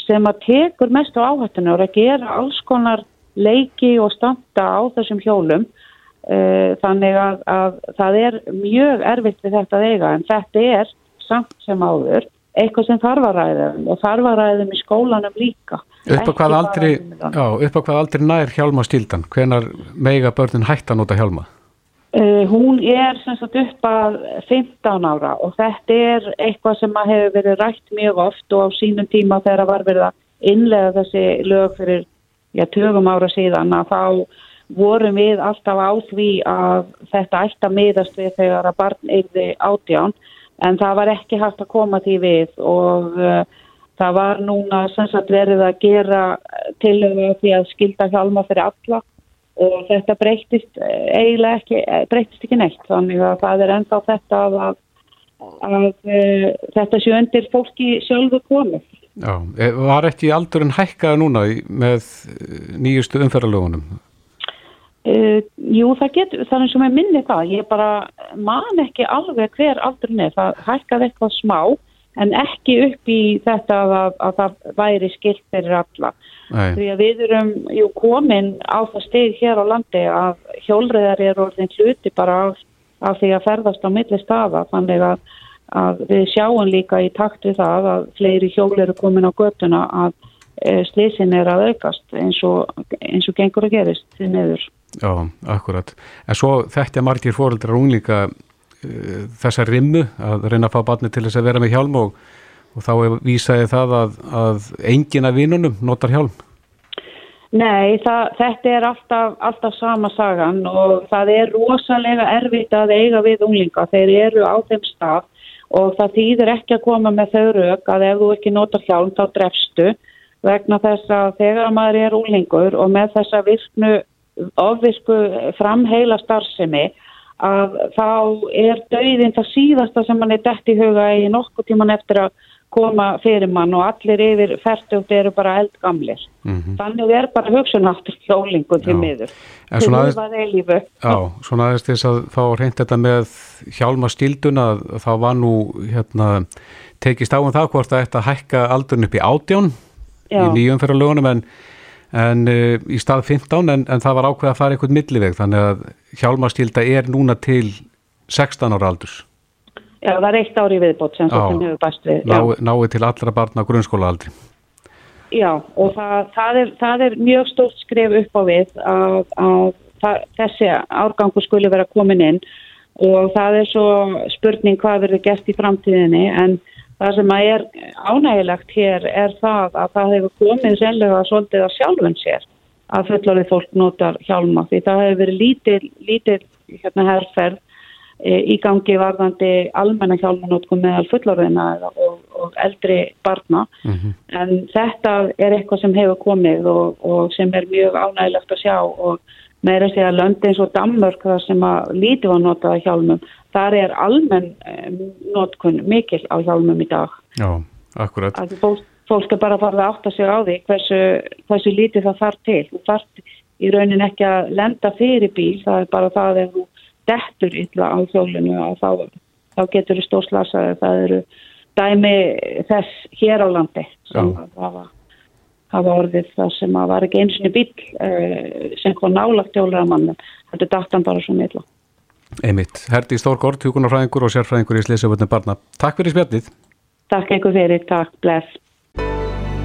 sem að tekur mest á áhættinu og að gera alls konar leiki og standa á þessum hjólum uh, þannig að, að það er mjög erfitt við þetta að eiga en þetta er samt sem áður eitthvað sem þarf að ræðum og þarf að ræðum í skólanum líka Upp á hvað heimilunum. já, upp á hvað aldrei nær hjálma stildan? Hvenar meiga börnin hætt að nota hjálma? Uh, hún er sem sagt upp að 15 ára og þetta er eitthvað sem að hefur verið rætt mjög oft og á sínum tíma þegar var verið að innlega þessi lög fyrir já, tögum ára síðan að þá vorum við alltaf á því að þetta ætti að miðast við þegar að barn eigði átján en það var ekki hægt að koma því við og uh, það var núna sem sagt verið að gera tilögu því að skilda hjálma fyrir alla og þetta breytist eh, eiginlega ekki, eh, breytist ekki neitt þannig að það er ennþá þetta að, að, að uh, þetta sé undir fólki sjálfu komið. Já, eh, var ekki aldurinn hækkaði núna með eh, nýjustu umferðalögunum? Uh, jú, það getur, það er eins og með minni það, ég bara man ekki alveg hver aldurinn er, það hækkaði eitthvað smá en ekki upp í þetta að, að það væri skilt fyrir alla. Nei. Því að við erum jú komin á það steg hér á landi að hjólriðar er orðin hluti bara af, af því að ferðast á milli staða þannig að, að við sjáum líka í takt við það að fleiri hjól eru komin á göttuna að e, slísin er að aukast eins og, eins og gengur að gerist því meður. Já, akkurat. En svo þekkja margir fóröldrar unglíka uh, þessa rimmu að reyna að fá barni til þess að vera með hjálm og, og þá vísaði það að, að engin af vinnunum notar hjálm. Nei, það, þetta er alltaf, alltaf sama sagan og það er rosalega erfitt að eiga við unglinga. Þeir eru á þeim stað og það þýðir ekki að koma með þau rauk að ef þú ekki notar hjálm þá drefstu vegna þess að þegar maður er unglingur og með þessa virknu ofvisku framheila starfsemi að þá er dauðin það síðasta sem mann er dætt í huga í nokkuð tíman eftir að koma fyrir mann og allir yfir færtugt eru bara eldgamlir. Mm -hmm. Þannig er bara hugsunáttur hjólingu til miður. Til það var eilífu. Já, svona aðeins þess að þá reynd þetta með hjálma stilduna þá var nú hérna, tekist á um það hvort að þetta hækka aldurinn upp í átjón Já. í nýjum fyrir lögunum en en uh, í stað 15 en, en það var ákveð að fara einhvern milliveg þannig að hjálmarstilda er núna til 16 ára aldurs. Já, það er eitt ári viðbót sem það hefur bæst við Ná, Náðu til allra barna grunnskóla aldri Já, og það, það, er, það er mjög stórt skrif upp á við að, að það, þessi árgangu skuli vera komin inn og það er svo spurning hvað verður gert í framtíðinni en Það sem að er ánægilegt hér er það að það hefur komið senlega svolítið að sjálfun sér að fullorðið fólk notar hjálma því það hefur verið lítil, lítil hérna, herrferð e, í gangi varðandi almenna hjálmanótkum meðal fullorðina og, og eldri barna mm -hmm. en þetta er eitthvað sem hefur komið og, og sem er mjög ánægilegt að sjá og meira sé að löndi eins og Danmörk þar sem að lítið var notað hjálmum þar er almenn um, notkun mikil á hjálmum í dag. Já, akkurat. Fólk, fólk er bara farið að átta sig á því hversu, hversu lítið það þarf til. Þú þarf í raunin ekki að lenda fyrir bíl, það er bara það ef þú dettur illa á hjólinu og þá, þá getur þú stóðslasaði. Það eru dæmi þess hér á landi sem hafa, hafa orðið það sem var ekki eins og bíl uh, sem kom nálagt hjólraðamannum. Þetta er datan bara svo meðla. Einmitt. Herdi Stórgård, hugunarfræðingur og sérfræðingur í Sleysaföldin barna. Takk fyrir spjallið. Takk eitthvað fyrir, takk, bless.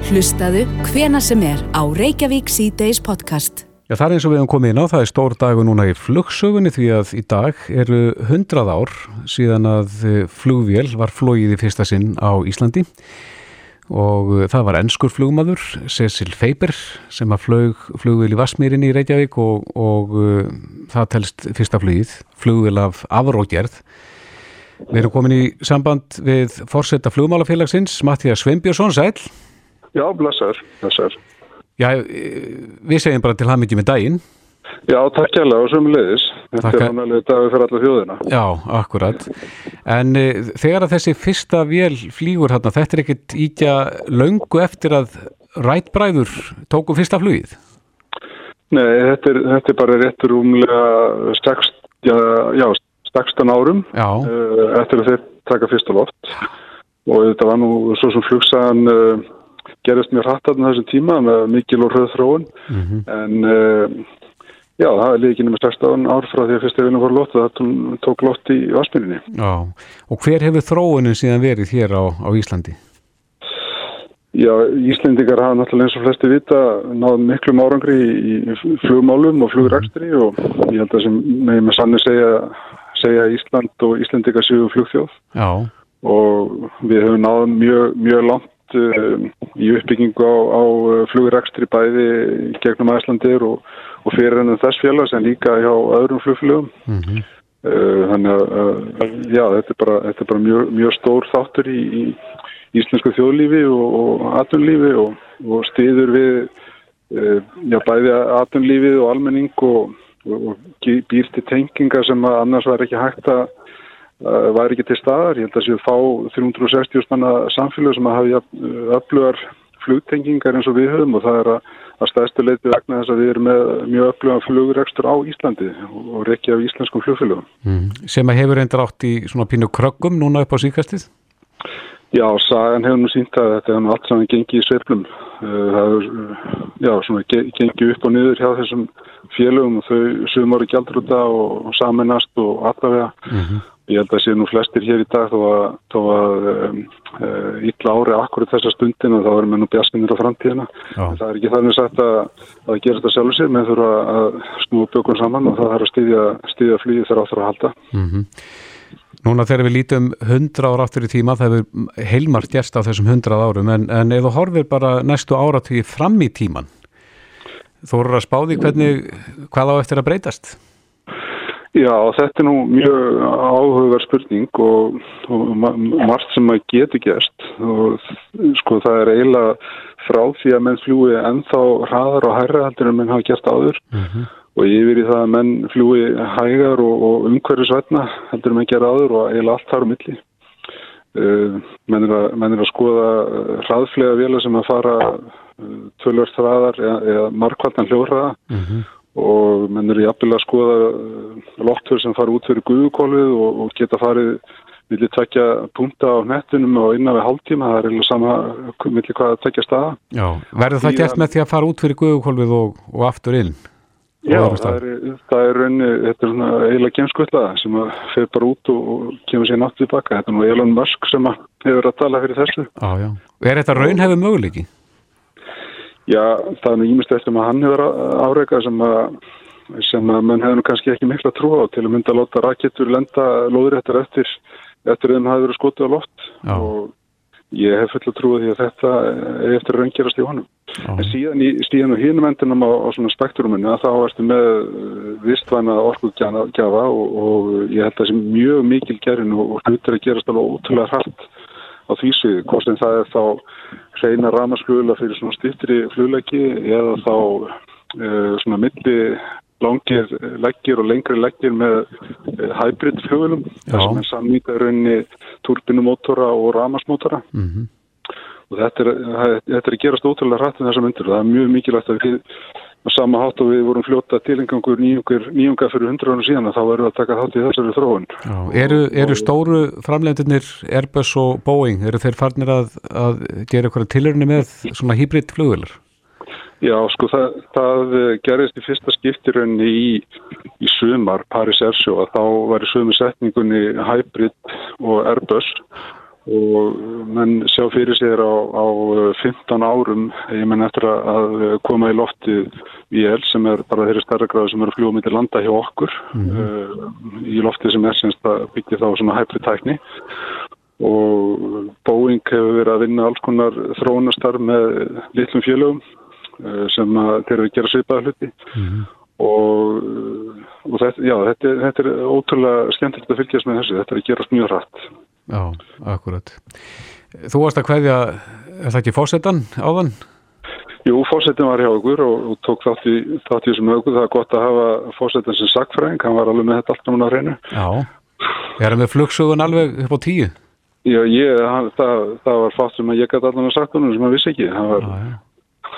Hlustaðu hvena sem er á Reykjavík C-Days podcast. Já, það er eins og við hefum komið inn á, það er stór dagu núna í flugsögunni því að í dag eru hundrað ár síðan að flugvél var flóið í fyrsta sinn á Íslandi og uh, það var ennskur flugmaður Cecil Faber sem að flög flugvel í Vasmírin í Reykjavík og, og uh, það telst fyrsta flugið flugvel af afrógerð Við erum komin í samband við fórsetta flugmálafélagsins Mattías Sveinbjörnsson, sæl Já, blessar, blessar Já, við segjum bara til hann mikið með daginn Já, takk kjærlega og sömulegis. Þetta Takka. er náttúrulega dagur fyrir alla þjóðina. Já, akkurat. En e, þegar að þessi fyrsta vél flýgur hérna, þetta er ekkit íkja löngu eftir að rætbræður tóku fyrsta flugið? Nei, þetta er, þetta er bara réttur umlega 16, já, já, 16 árum uh, eftir að þeir taka fyrsta loft og þetta var nú svo sem flugsaðan uh, gerist mjög hrætt að þessum tíma með mikil og hröð þróun mm -hmm. en uh, Já, það er líkið nema 16 ár frá því að fyrstu vinnu voru lott og það tók lott í vaspinninni. Já, og hver hefur þróunin síðan verið hér á, á Íslandi? Já, Íslandingar hafa náttúrulega eins og flesti vita náðu miklu márangri í, í flugmálum og flugrækstri og ég held að sem með með sannu segja, segja Ísland og Íslandingar séu flugþjóð Já. og við hefum náðu mjög, mjög langt uh, í uppbyggingu á, á flugrækstri bæði gegnum Æslandir og og fyrir ennum þess félags en líka hjá öðrum flugflugum mm -hmm. þannig að já, þetta er bara, þetta er bara mjög, mjög stór þáttur í, í íslensku þjóðlífi og, og atunlífi og, og stiður við uh, já, bæði atunlífið og almenning og, og býr til tengingar sem annars var ekki hægt að væri ekki til staðar. Ég held að séu fá 360 spanna samfélag sem að hafa öflugar flugtengingar eins og við höfum og það er að að stæðstu leiti vegna þess að við erum með mjög öflugan flugrekstur á Íslandi og rekki af íslenskum flugfélögum. Mm. Sem að hefur reyndar átt í svona pínu kröggum núna upp á síkastið? Já, sagan hefur nú sínt að þetta nú allt saman gengið í sveiflum. Það hefur, já, svona gengið upp og niður hjá þessum félögum og þau sumar í gjaldrúta og, og saminast og allavega. Mm -hmm. Ég held að sé nú flestir hér í dag þó að, þó að um, uh, illa ári akkurat þessa stundin og þá erum við nú bjaskinnir á framtíðina. Það er ekki þannig sagt að það gerast það sjálfur sér, með þurfa að snúa bjökun saman og það þarf að styðja, styðja flýði þegar áttur að halda. Mm -hmm. Núna þegar við lítum 100 ára áttur í tíma, það hefur heilmart gæst á þessum 100 árum, en, en ef þú horfir bara næstu áratvíð fram í tíman, þú voru að spáði hvernig, hvað á eftir að breytast? Já, þetta er nú mjög áhugaverð spurning og, og margt sem að geti gæst og sko það er eiginlega frá því að menn fljúi ennþá hraðar og hærra heldur en menn hafa gert áður uh -huh. og yfir í það að menn fljúi hægar og, og umhverfisvætna heldur en menn gera áður og eiginlega allt þar um milli. Uh, menn, er að, menn er að skoða hraðflega vila sem að fara uh, tölvörst hraðar eða, eða markvaldan hljóðhraða uh -huh og menn eru jafnvel að skoða uh, loftur sem fara út fyrir guðukólfið og, og geta farið millir tvekja punta á nettunum og innan við hálftíma, það er eiginlega sama millir hvað að tvekja staða. Já, verður það gert með því að fara út fyrir guðukólfið og, og aftur inn? Já, það er, það er raunni, þetta er svona eiginlega gemskvöldlaða sem að fer bara út og, og kemur sér nátt tilbaka. Þetta er nú Elon Musk sem hefur að tala fyrir þessu. Já, já. Er þetta raunhefðu möguleiki? Já, það er nú ímestið sem að hann hefur áreikað sem að sem að mann hefur nú kannski ekki mikla trú á til að mynda að láta rakettur lenda lóðréttar eftir eftir þeim hafi verið skotið á loft Já. og ég hef fulla trúið því að þetta er eftir að raunggerast í honum. Já. En síðan í stíðan og hínum endunum á, á svona spektruminu að þá erstu með vistvæna orkuðgjafa og, og ég held að það sé mjög mikil gerðin og, og hlutir að gerast alveg ótrúlega hrætt á því sviði, hvort en það er þá hreina ramaskluðla fyrir svona stýttri flugleiki eða þá uh, svona milli langir leggir og lengri leggir með uh, hybrid flugulum þar sem er samnýta raunni turbinumótora og ramasmótora mm -hmm. og þetta er, þetta er gerast ótrúlega hrætt en þessar myndir og það er mjög mikilvægt að við á sama hátt og við vorum fljóta tilengangur nýjunga fyrir hundra ára síðan þá við að taka þátt í þessari þróun Já, eru, eru stóru framlegendinir Airbus og Boeing, eru þeir farnir að, að gera eitthvað tilhörni með svona hybrid flugvelar? Já, sko það, það gerist í fyrsta skiptirönni í, í sumar Paris Airshow að þá var í sömu setningunni hybrid og Airbus og menn sjá fyrir sér á, á 15 árum ég menn eftir að koma í lofti VL sem er bara þeirri stærra gráð sem eru fljúa myndir landa hjá okkur mm -hmm. uh, í lofti sem er semst að byggja þá svona hæfri tækni og Boeing hefur verið að vinna alls konar þróunastar með litlum fjölugum uh, sem þeir eru að gera svipaða hluti mm -hmm. og, og þetta, já, þetta, þetta er ótrúlega skemmtilegt að fylgjast með þessu, þetta er að gerast mjög rætt Já, akkurat. Þú varst að hvaðja, er það ekki fórsetan áðan? Jú, fórsetin var hjá okkur og, og tók þátt í, þessum auku. Það er gott að hafa fórsetin sem sagfræðing, hann var alveg með þetta allt hann á reynu. Já, ég er með flugsugun alveg upp á tíu. Já, ég, hann, það, það var fátt sem að ég gæti allan að honum sem hann vissi ekki. Hann var, já, já.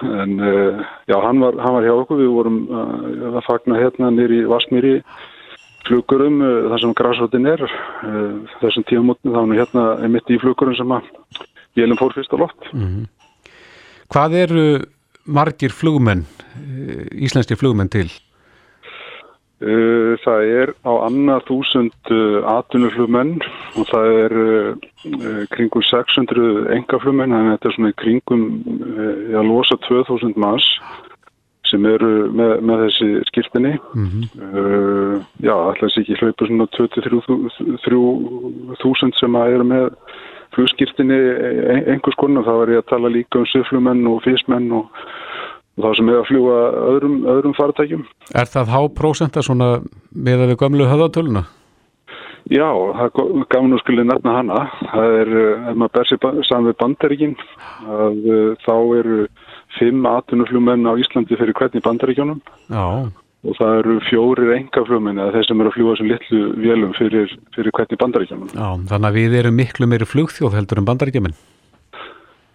En uh, já, hann var, hann var hjá okkur, við vorum uh, að fagna hérna nýri Vaskmýri flugurum eh, þar sem græsrótin er eh, þessum tíamotni þá er hérna mitt í flugurum sem að vélum fór fyrst á loft mm -hmm. Hvað eru margir flugmenn eh, íslenski flugmenn til? Það er á annað þúsund atvinnuflugmenn og það er kringum 600 engaflugmenn þannig að þetta er svona kringum að losa 2000 manns sem eru með, með þessi skýrtinni mm -hmm. uh, já, alltaf sé ekki hlaupa svona 23.000 sem að eru með flugskýrtinni einhvers konar, þá er ég að tala líka um syflumenn og físmenn og, og þá sem er að fljúa öðrum, öðrum faratækjum. Er það há prósenta svona með að við gamlu höðatöluna? Já, það gaman að skilja nefna hana það er, ef maður ber sér saman við bandaríkin að uh, þá eru fimm atvinnuflugmenn á Íslandi fyrir hvernig bandaríkjónum Já. og það eru fjórir engaflugmenn eða þeir sem eru að fljúa sem litlu vélum fyrir, fyrir hvernig bandaríkjónum Já, þannig að við erum miklu meiri flugþjóð heldur en bandaríkjóminn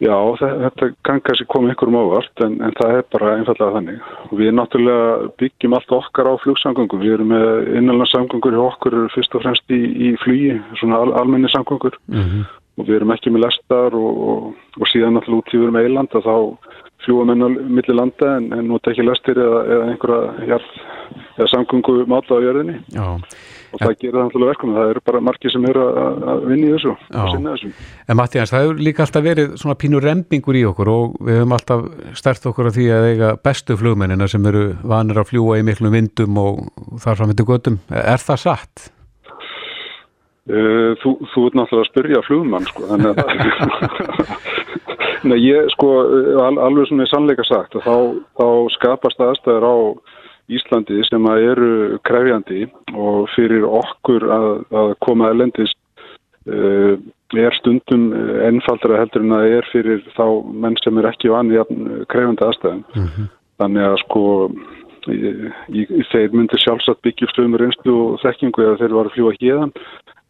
Já, þetta kann kannski koma einhverjum ávart en, en það er bara einfallega þannig. Og við náttúrulega byggjum allt okkar á flugsamgöngum, við erum með innanlandssamgöngur hjá okkur fyrst og fremst í, í flugi, svona al, almenni samgöngur. Mm -hmm. og við erum ekki með lestar og, og, og síðan náttúrulega út í við erum eiland að þá fljúa menn á milli landa en, en nota ekki lestir eða, eða einhverja jarð, eða samgöngu máta á jörðinni Já. og það gerir það náttúrulega verkum það eru bara margir sem eru að, vinna í þessu og sinna þessu En Mattias, það hefur líka alltaf verið svona pínur rempingur í okkur og við höfum alltaf stert okkur að því að eiga bestu flugmennina sem eru vanir að fljúa í miklum vindum og þar framöndu göttum. Er það satt? Uh, þú, þú ert náttúrulega að spyrja flugmann sko, þannig að Nei, ég sko al, alveg svona í sannleika sagt að þá, þá skapast aðstæður á Íslandi sem að eru krefjandi og fyrir okkur að, að koma elendis uh, er stundum ennfaldra heldur en að er fyrir þá menn sem er ekki vanið krefjandi aðstæðum. Mm -hmm. Þannig að sko í, í, þeir myndir sjálfsagt byggjum stöðumur einstu og þekkingu eða þeir var að fljúa híðan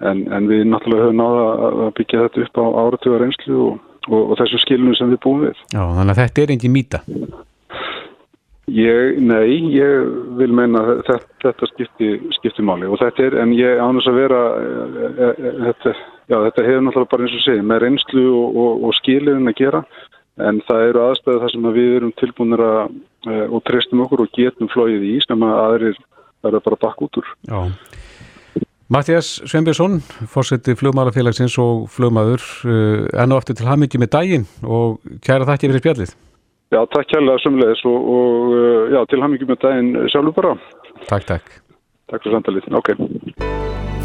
en, en við náttúrulega höfum náða að byggja þetta upp á áratugar einslu og, og, og þessu skilunum sem við búum við. Já, þannig að þetta er engin mýta. Ég, nei, ég vil meina þetta, þetta skipti, skipti máli og þetta er, en ég ánast að vera e, e, þetta, já, þetta hefur náttúrulega bara eins og segið, með reynslu og, og, og skilin að gera en það eru aðstæðu þar sem að við erum tilbúinir að e, og treystum okkur og getum flóið í sem að aðrir verða bara bakk út úr. Já. Mattias Sveinbjörnsson, fórseti flugmálafélagsins og flugmaður, enn og aftur til hamingi með daginn og kæra þakki fyrir spjallið. Já, takk kærlega sömulegis og, og já, til ham ekki með daginn sjálfur bara. Takk, takk. Takk fyrir samtalið, ok.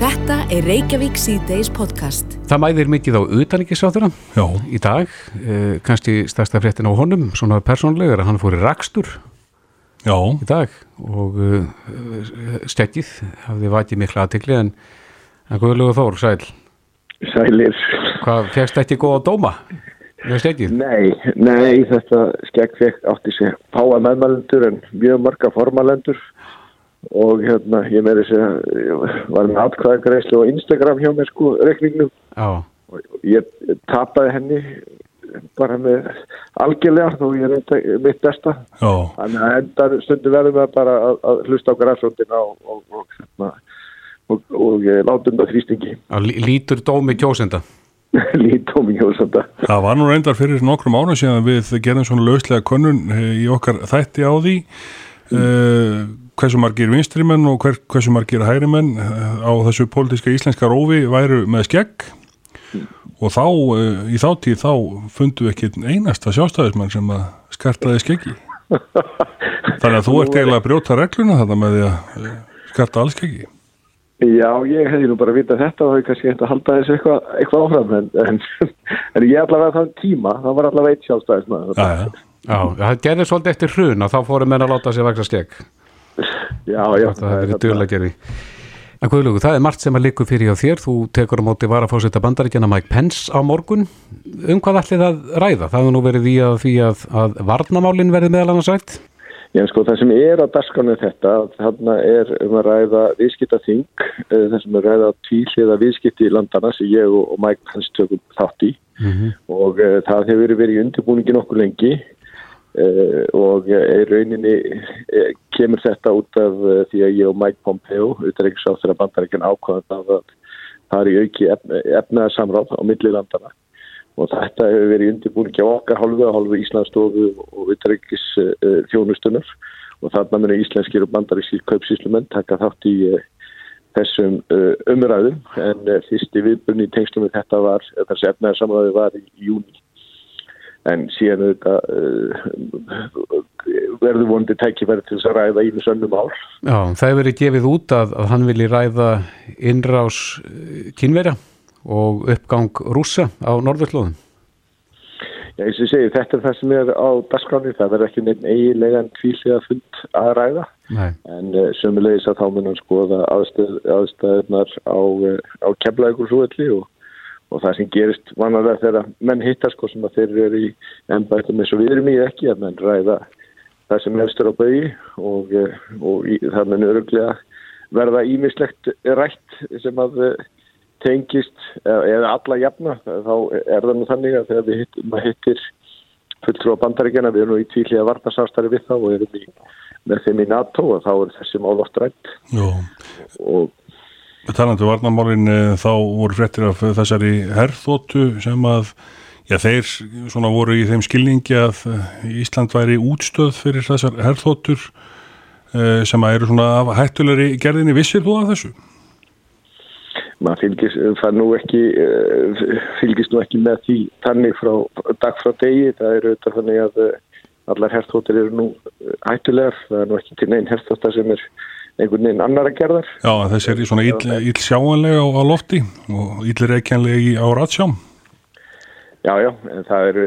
Þetta er Reykjavík C-Days podcast. Það mæðir mikið á utanrikiðsráðuna í dag, eh, kannski stærsta fréttin á honum, svona persónlegar, hann fór í rakstur Já. í dag og uh, stekkið hafði vakið mikla aðtikli en, en Guðlugur Þór, sæl. Sælir. Hvað, fegst þetta í góða dóma? Nei, nei, þetta skegg fekk átti sér páa meðmælendur en mjög marga formalendur og hérna ég meiri sér var með atkvæðagreislu á Instagram hjá mér sko rekningnum Já. og ég tapaði henni bara með algjörlega þó ég reynda mitt besta Já. þannig að endar stundu verðum við bara að, að hlusta á græsfjöndina og, og, og, hérna, og, og látum það þrýstingi Lítur dómi kjósenda Lítum. Það var nú reyndar fyrir nokkrum ára síðan við gerðum svona lauslega konun í okkar þætti á því mm. uh, hversu margir vinstrimenn og hver, hversu margir hærimenn á þessu pólitíska íslenska rófi væru með skegg. Og þá, uh, í þáttíð þá fundu ekki einasta sjástæðismann sem að skartaði skeggi. Þannig að þú ert eiginlega að brjóta regluna þetta með því að skarta alls skeggi. Já, ég hefði nú bara vitað þetta og hefði kannski hægt að halda þessu eitthvað, eitthvað áfram en, en, en ég allavega þann tíma það var allavega eitt sjálfstæðismæð Já, já, já, það gerði svolítið eftir hrun og þá fórum menn að láta sér vaksa skegg. Já, já. Það hefði verið djurlega gerði En Guðlugu, það er margt sem að likur fyrir hjá þér. Þú tekur á móti varafósita bandaríkjana Mike Pence á morgun. Um hvað ætli það ræða? Það hefur nú verið í að því að, að varnamálin verði meðal annars rætt. Já, sko, það sem er að daskánu þetta, þarna er um að ræða viðskiptaþing, það sem er að ræða tvíliða viðskipti í landana sem ég og Mike Pence tökum þátt í. Mm -hmm. og uh, það hefur verið í undirbúningi nokkur lengi og í uh, rauninni kemur þetta út af því að ég og Mike Pompeo, auðvitaðrikssáþur að bandarækjan ákvæðan af að það er í auki efnaða samráð á milli landana og þetta hefur verið undirbúingi á okkar hálfu að hálfu Íslandsstofu og vitrækis uh, þjónustunar og þarna munir íslenskir og bandarískir kaupsíslumenn taka þátt í þessum umræðum. En fyrsti viðbunni í tengslum með þetta var, þessi efnaðar samræði var í, í júni en síðan þetta verður vonandi tækifæri til þess að ræða ími sönnum ál Já, það hefur verið gefið út að, að hann vilji ræða innrás kynverja og uppgang rúsa á norðurlóðum? Já, eins og segi, þetta er það sem er á dasgráni, það verður ekki nefn eiginlega en kvíslega fund að ræða Nei. en uh, sömulegis að þá munum skoða aðstöð, aðstöðunar á, uh, á kemlaugurúalli og, og það sem gerist vanalega þegar menn hittar sko sem að þeir eru í ennbættum eins og við erum í ekki að menn ræða það sem hefstur á bögi og, uh, og í, það mun öruglega verða ímislegt rætt sem að tengist eða alla jafna. Þá er það nú þannig að þegar við hittum, hittir fulltrú á bandaríkjana við erum nú í tvíliða vartasástari við þá og erum í, með þeim í NATO og þá er þessi mál oft rætt og Talandu varnamálin þá voru frettir af þessari herþóttu sem að Já, þeir svona voru í þeim skilningi að Ísland væri útstöð fyrir þessar herþóttur sem að eru svona hættulegri gerðinni. Vissir þú af þessu? maður fylgist, það nú ekki eh, fylgist nú ekki með því tannig frá dag frá degi það eru auðvitað þannig að eh, allar herþóttir eru nú eh, hættulegar það er nú ekki til neinn herþóttar sem er einhvern veginn annar að gerðar. Já, þessi er í svona ill, ill sjáanlega á, á lofti og illir ekkanlegi á ratsjám. Já, já, en það er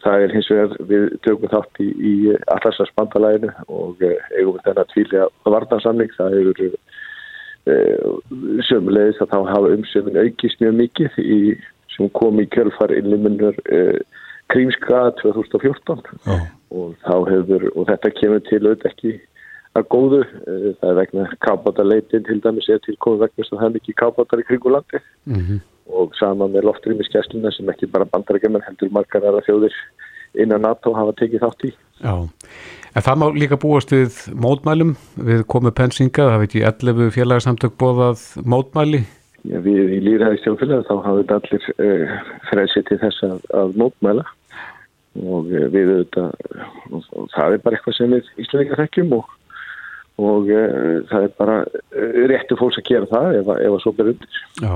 það er hins vegar við tökum þátt í, í allarsvarsbandalæðinu og eigum við þennan tvíli að vartansamling, það eru Eh, sömulegis að þá hafa umsöfun aukist mjög mikið í, sem kom í kjölfar innlimunur eh, krímska 2014 oh. og þá hefur og þetta kemur til auðvitað ekki að góðu, eh, það er vegna kábátarleitin til dæmis er til komið vegna sem það er mikið kábátar í kringulandi mm -hmm. og saman með loftrýmiskessluna sem ekki bara bandarækjumenn heldur margar aðra þjóðir innan NATO hafa tekið þátt í. Já. En það má líka búast við mótmælum. Við komu pensinga, það veit ég 11 félagsamtök bóðað mótmæli. Já, við í Lýraði stjórnfélag þá hafum allir uh, frelsið til þess að, að mótmæla. Og uh, við auðvitað, og, og það er bara eitthvað sem við íslendingar þekkjum og, og uh, það er bara réttu fólks að gera það ef, ef að svo ber undir. Já,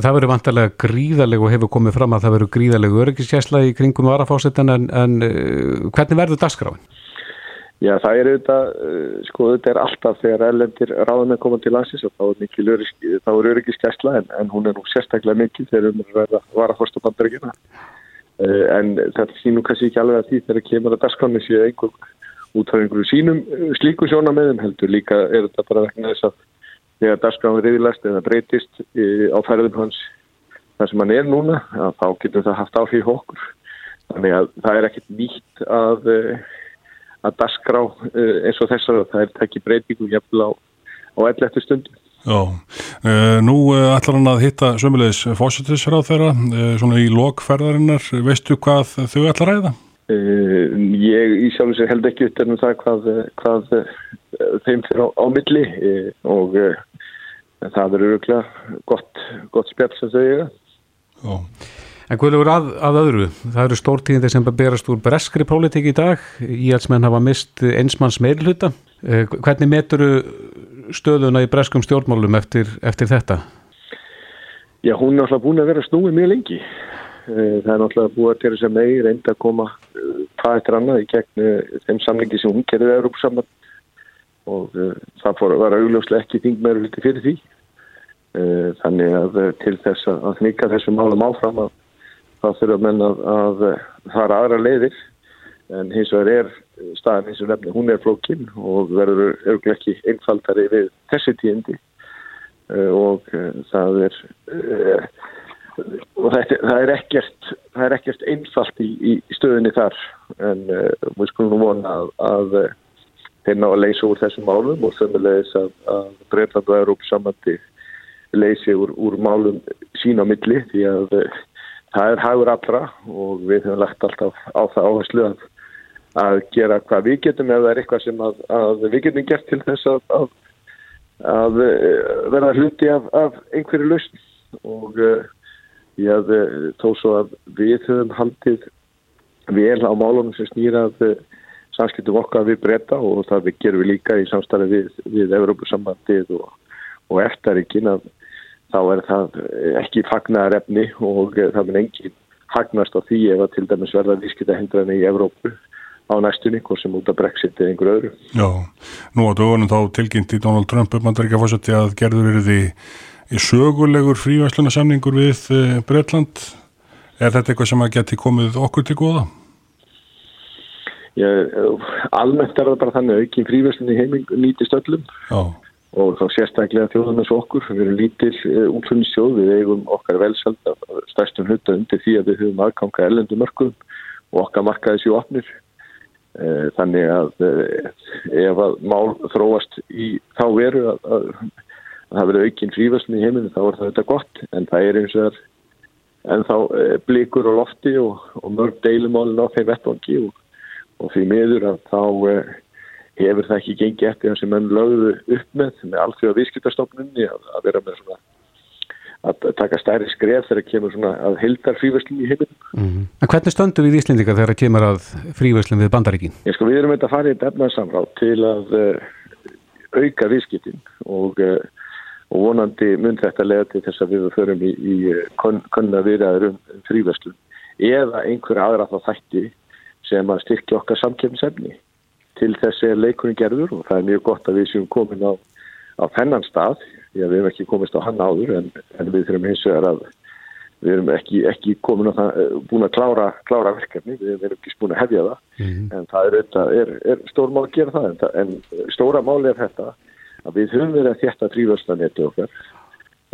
það verður vantarlega gríðaleg og hefur komið fram að það verður gríðaleg öryggiskesla í kringum varafásetan en, en hvernig verður dagskráin? Já, það er auðvitað, uh, sko, þetta er alltaf þegar ellendir ráðan að koma til landsins og þá er mikil öryggi, þá öryggiskesla en, en hún er nú sérstaklega mikil þegar um að vara fórst á bandaríkina. Uh, en þetta sínum kannski ekki alveg að því þegar kemur að daskáni séu einhver út af einhverju sínum uh, slíku sjónameðum heldur líka er þetta bara vegna þess að þegar er yfirlæst eða breytist á ferðum hans þar sem hann er núna, þá getur það haft áhrif okkur. Þannig að það er ekkit nýtt að að dasgrá eh, eins og þessar að það er tekið breytingu jafnvel á, á 11. stundu. Já, nú ætlar hann að hitta sömulegis fósittisráð þeirra, svona í lokferðarinnar, veistu hvað þau ætlar að ræða? Ég í sjálf sér held ekki utan um það hvað, hvað þeim fyrir á, á milli og það er öruglega gott, gott spjall sem þau. Já. En hvernig að, að öðru? Það eru stórtíðin sem berast úr breskri pólitík í dag. Íhalsmenn hafa mist einsmanns meilhuta. Eh, hvernig meturu stöðuna í breskum stjórnmálum eftir, eftir þetta? Já, hún er náttúrulega búin að vera snúið mjög lengi. Eh, það er náttúrulega búin til þess að megi reynda að koma hvað eftir annað í gegn þeim samlingi sem hún kerði Európa saman og það fór að vera augljóslega ekki þingmeður hluti fyrir því. Þannig að til þess að nýka þessum málum áfram að þurfa menn að, að fara aðra leiðir. En hins vegar er staðan eins og nefni, hún er flókin og verður örgulega ekki einfaldari við þessi tíndi uh, og það er og þetta, það er ekkert það er ekkert einfalt í, í stöðinni þar. En við skulum vona að, að þeir ná að leysa úr þessum málum og þömmulegis að, að Breitland og Európa samandi leysi úr, úr málum sín á milli því að það er hagur allra og við höfum lagt alltaf á það áherslu að, að gera hvað við getum. Ef það er eitthvað sem að, við getum gert til þess að, að eh, verða hluti af, af einhverju lausn. Og uh, ég uh, þó svo að við höfum haldið vel á málunum sem snýrað uh, samskiptum okkar við breyta og það við gerum við líka í samstarfi við, við Európa-sambandið og, og eftirrikin að þá er það ekki fagnar efni og það mun engin hagnast á því ef að til dæmis verða vískita hendræðinu í Evrópu á næstunni, hvort sem út af Brexit eða einhver öðru. Já, nú á dögunum þá tilkynnti Donald Trump um að er ekki að fórsætti að gerður verið í, í sögulegur frívæsluna samningur við uh, Breitland. Er þetta eitthvað sem að geti komið okkur til góða? Já, almennt er það bara þannig að ekki frívæslunni heiming nýtist öllum. Já og þá sérstaklega þjóðum eins og okkur, við erum lítil uh, útflunningssjóð, við eigum okkar velsald af stærstum hluta undir því að við höfum aðganga ellendu mörgum og okkar markaði sér opnir uh, þannig að ef að mál þróast í þá veru að, að það verður aukinn frífasmi í heiminu þá er þetta gott en það er eins og það en þá blikur og lofti og, og mörg deilumálin á þeim vettvangi og, og því miður að þá hefur það ekki gengið eftir það sem menn lögðu upp með með alþjóða viðskiptastofnunni að, að vera með svona að taka stærri skref þegar kemur svona að hildar fríverslun í heiminum. Mm -hmm. En hvernig stöndu við Íslendinga þegar kemur að fríverslun við bandaríkin? Ég sko við erum þetta að fara í þetta efnarsamráð til að uh, auka viðskiptin og, uh, og vonandi mun þetta lega til þess að við förum í, í kunna viðraður um fríverslun. Eða einhver aðra þá þætti sem að styrkja okkar samkjöfnisefni til þess er leikurinn gerður og það er mjög gott að við séum komin á, á þennan stað. Að við hefum ekki komist á hann áður en, en við þurfum hins vegar að við erum ekki, ekki komin á það búin að klára, klára verkefni, við erum ekki búin að hefja það. Mm -hmm. en það er, er, er stór mál að gera það en, en stóra máli er þetta að við höfum verið að þétta fríverðslaneti okkar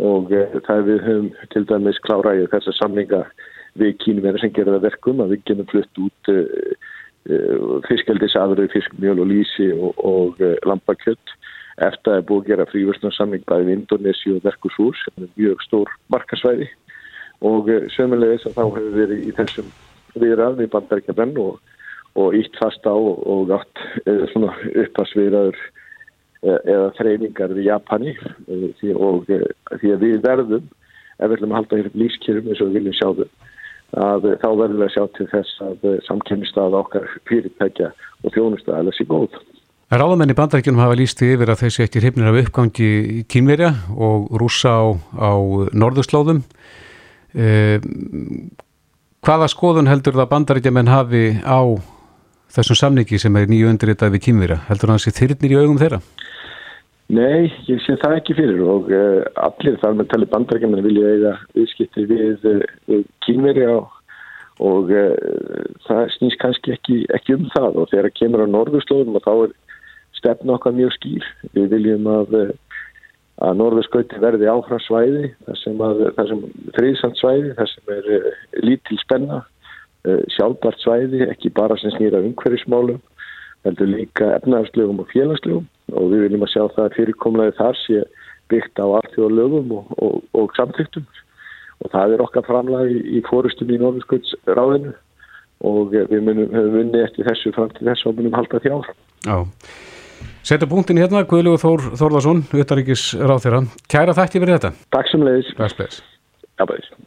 og e, það við höfum til dæmis kláraðið þessar samlinga við kínverðar sem gerða verkum að við genum flutt út e, e, fiskaldisafröð, fiskmjöl og lísi og, og lampakjött eftir að það er búið að gera fríverðslansamling bæðið í Indonési og Mercosur sem er mjög stór markasvæði og sömulegis að þá hefur verið í þessum viðrað við bandaríkjabrenn og, og ítt fast á og, og átt uppasviðraður eða þreyningar við Japani því, og því að við verðum ef við að halda hér lífskjörum eins og við viljum sjá þau að þá verðum við að sjá til þess að samkennistað okkar fyrirtækja og þjónustæðilega sé góð. Ráðamenn í bandaríkjunum hafa líst yfir að þessi ekki hrifnir af uppgangi kínverja og rúsa á, á norðurslóðum. Eh, hvaða skoðun heldur það bandaríkjaman hafi á þessum samningi sem er nýju undirritað við kínverja? Heldur það að það sé þyrnir í augum þeirra? Nei, ég sé það ekki fyrir og uh, allir þar með tali bandarækjumenn vilja eiga viðskipti við, við kínverja og, og uh, það snýst kannski ekki, ekki um það og þegar það kemur á norðurslóðum og þá er stefn okkar mjög skýr. Við viljum að, að norðurskauti verði áfram svæði, þar sem, sem friðsamt svæði, þar sem er lítil spenna, sjálfbart svæði, ekki bara sem snýra umhverfismálum, heldur líka efnaðarslegum og félagslegum og við viljum að sjá það að fyrirkomlaði þar sé byggt á alltjóða lögum og, og, og samþyktum og það er okkar framlagi í, í fórustum í Norðurskjöldsráðinu og við munum, vunni eftir þessu fram til þess og munum halda því áfram. Já, setja punktin hérna, Guðlugur Þór Þórðarsson, Uttaríkis ráð þeirra. Kæra þætti verið þetta. Takk sem leiðis.